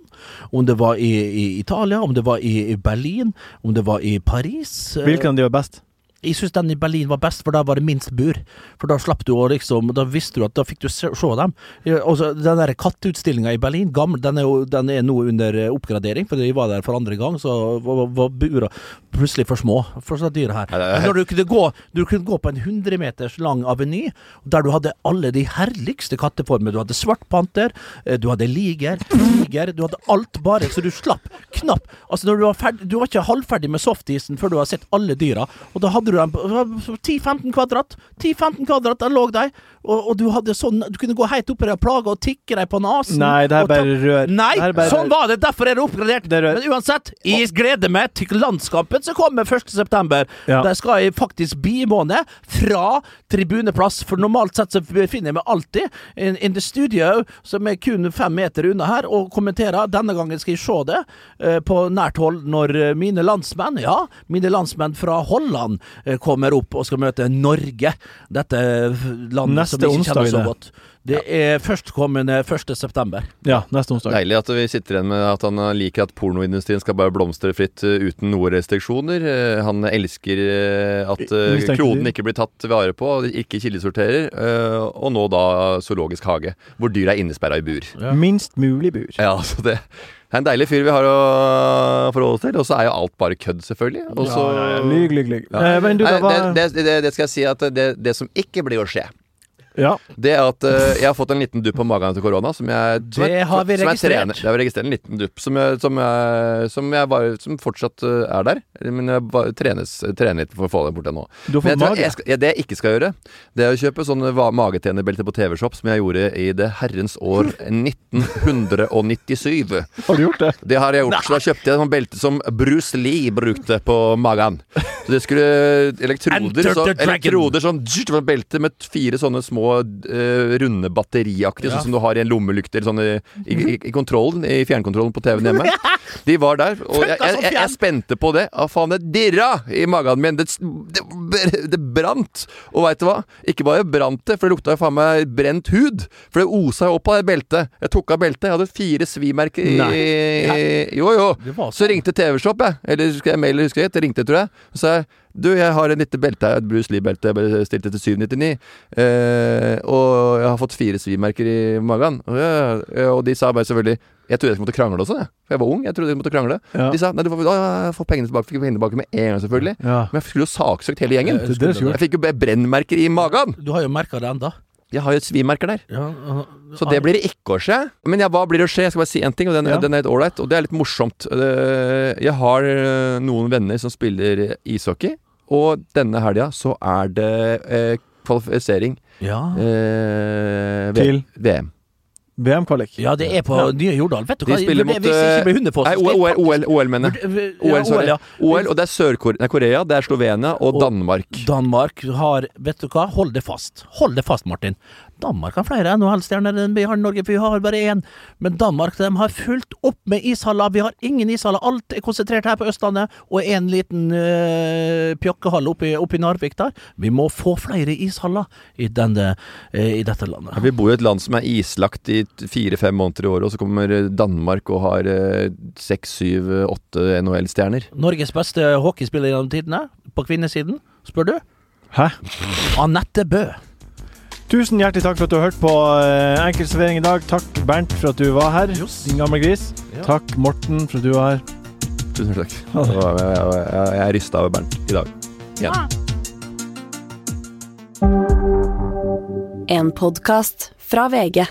Speaker 3: om det var i, i Italia, om det var i, i Berlin, om det var i Paris. eh,
Speaker 2: Hvilken av de var best?
Speaker 3: jeg syns den i Berlin var best, for da var det minst bur. For da slapp du å liksom Da visste du at da fikk du se, se dem. Altså, den der katteutstillinga i Berlin, gammel, den er jo den er nå under eh, oppgradering, for jeg var der for andre gang, så var, var bura plutselig for små for så dyr her. Men når du kunne gå Du kunne gå på en 100 meters lang aveny, der du hadde alle de herligste katteformer. Du hadde svart panter, eh, du hadde liger, tiger, du hadde alt bare, så du slapp knapp Altså, når du var ferdig Du var ikke halvferdig med softisen før du har sett alle dyra, og da hadde du dem på 10-15 kvadrat. 10-15 kvadrat, der lå de, og, og du hadde sånn Du kunne gå helt oppi der og plage og tikke dem på nesen.
Speaker 2: Nei, det er bare rør.
Speaker 3: Nei,
Speaker 2: er bare
Speaker 3: sånn
Speaker 2: rør.
Speaker 3: var det! Derfor er det oppgradert.
Speaker 2: Det er rør.
Speaker 3: Men uansett, jeg gleder meg til landskampen som kommer 1.9.
Speaker 2: Ja.
Speaker 3: Der skal jeg faktisk bimåne fra tribuneplass, for normalt sett så befinner jeg meg alltid in, in the studio, som er kun fem meter unna her, og kommenterer. Denne gangen skal jeg se det uh, på nært hold når eh, mine landsmenn, ja, mine landsmenn fra Holland uh, kommer opp og skal møte Norge. Dette landet
Speaker 2: Neste
Speaker 3: som vi ikke kjenner
Speaker 2: er
Speaker 3: så godt. Det er førstkommende 1.9.
Speaker 2: Ja, neste onsdag.
Speaker 1: Deilig at vi sitter igjen med at han liker at pornoindustrien skal bare blomstre fritt eh, uten noen restriksjoner. Eh, Han elsker eh, at kloden ikke blir tatt vare på, ikke kildesorterer. eh, Og nå da zoologisk hage, hvor dyr er innesperra i bur.
Speaker 2: Minst mulig bur.
Speaker 1: Ja, altså det det er en deilig fyr vi har å forholde oss til. Og så er jo alt bare kødd, selvfølgelig. Også,
Speaker 2: Ja, ja, ja. Lyg, lyg, lyg.
Speaker 1: Ja.
Speaker 2: Eh, men du, var
Speaker 1: det, det, det, det skal jeg si at det, det som ikke blir å skje,
Speaker 2: Ja.
Speaker 1: det er at eh, jeg har fått en liten dupp på magen etter korona. Som jeg, som
Speaker 3: Det
Speaker 1: jeg-
Speaker 3: har vi
Speaker 1: som jeg
Speaker 3: registrert.
Speaker 1: trener- Jeg har registrert en liten dupp som, jeg, som, jeg, som, jeg bare, som fortsatt eh, er der. Men jeg bare trenes, trener litt for å få det bort ennå.
Speaker 2: Du har
Speaker 1: Men
Speaker 2: fått
Speaker 1: jeg tror
Speaker 2: mage.
Speaker 1: jeg skal, ja, det jeg ikke skal gjøre, det er å kjøpe sånne va- på TV-shop som jeg gjorde i det herrens år 1997.
Speaker 2: Har du gjort det?
Speaker 1: Det har jeg gjort. Så da kjøpte jeg sånn belte som Bruce Lee brukte på magen. Så det skulle Elektroder, så,
Speaker 3: the dragon.
Speaker 1: elektroder sånn det var et belte med fire sånne små eh, runde batteriaktige,
Speaker 3: Ja.
Speaker 1: sånn som du har i en lommelykt eller sånn i, i, i, i kontrollen, i fjernkontrollen på TV-en hjemme. De var der, og jeg, jeg, jeg, jeg spente på det. Ah, faen, det dirra i magen min. Det, det, det brant. Og veit du hva? Ikke bare brant det, for det lukta jo faen meg brent hud. For det osa jo opp av det beltet. Jeg tok av beltet, jeg hadde fire svimerker i,
Speaker 2: i,
Speaker 1: Jo, jo. Så ringte TV-shop, jeg. Eller skal jeg mail, husker jeg. Det ringte, tror jeg. Så sa jeg du, jeg har et lite belte her, et Bruce Lee-belte. Jeg bare stilte til 799. Eh, og jeg har fått fire svimerker i magen. Og, ja, ja, og de sa bare selvfølgelig Jeg trodde jeg måtte krangle også, jeg. For jeg var ung. Jeg trodde jeg måtte krangle.
Speaker 2: Ja.
Speaker 1: De sa nei, du får, å, jeg får pengene tilbake. Fikk pengene tilbake med en gang, selvfølgelig.
Speaker 2: Ja.
Speaker 1: Men jeg skulle jo saksøkt hele gjengen.
Speaker 3: Skulle du.
Speaker 1: Jeg fikk jo brennmerker i magen.
Speaker 3: Du har jo merka det enda.
Speaker 1: Jeg har jo et svimerker der.
Speaker 3: Ja,
Speaker 1: Så det blir ikke å skje. Men ja, hva blir det å skje? Jeg skal bare si én ting, og den,
Speaker 2: Ja.
Speaker 1: den er litt ålreit. Og det er litt morsomt. Eh, Jeg har eh, noen venner som spiller ishockey, og denne helga så er det eh, kvalifisering
Speaker 3: Ja.
Speaker 1: eh,
Speaker 2: Til?
Speaker 1: VM.
Speaker 2: VM-kvalik.
Speaker 3: ja, det er på nye Jordal. Vet du
Speaker 1: De
Speaker 3: hva?
Speaker 1: spiller
Speaker 3: det,
Speaker 1: mot eh, Nei, OL, OL, OL, mener jeg. OL, sorry.
Speaker 3: OL, ja.
Speaker 1: OL, og det er Sør-Korea, det er Slovenia og
Speaker 3: Og-
Speaker 1: Danmark.
Speaker 3: Danmark har Vet du hva? Hold det fast. Hold det fast, Martin. Danmark har flere NHL-stjerner enn vi har i Norge, for vi har bare én. Men Danmark de har fulgt opp med ishaller. Vi har ingen ishaller. Alt er konsentrert her på Østlandet, og en liten øh, pjokkehall oppe i- Narvik der. Vi må få flere ishaller i, denne, øh, i dette landet.
Speaker 1: Ja, Vi bor i et land som er islagt i fire-fem måneder i året, og så kommer eh, Danmark og har seks, syv, åtte NHL-stjerner.
Speaker 3: Norges beste hockeyspiller gjennom tidene, på kvinnesiden, spør du?
Speaker 2: Hæ?
Speaker 3: Anette Bø.
Speaker 2: Tusen hjertelig takk for at du har hørt på uh, Enkel servering i dag. Takk, Bernt, for at du var her. Din gamle gris.
Speaker 3: Ja.
Speaker 2: Takk, Morten, for at du var her.
Speaker 1: Tusen takk. Jeg, jeg, jeg, jeg er rysta over Bernt i dag. Igjen.
Speaker 8: En podkast fra VG.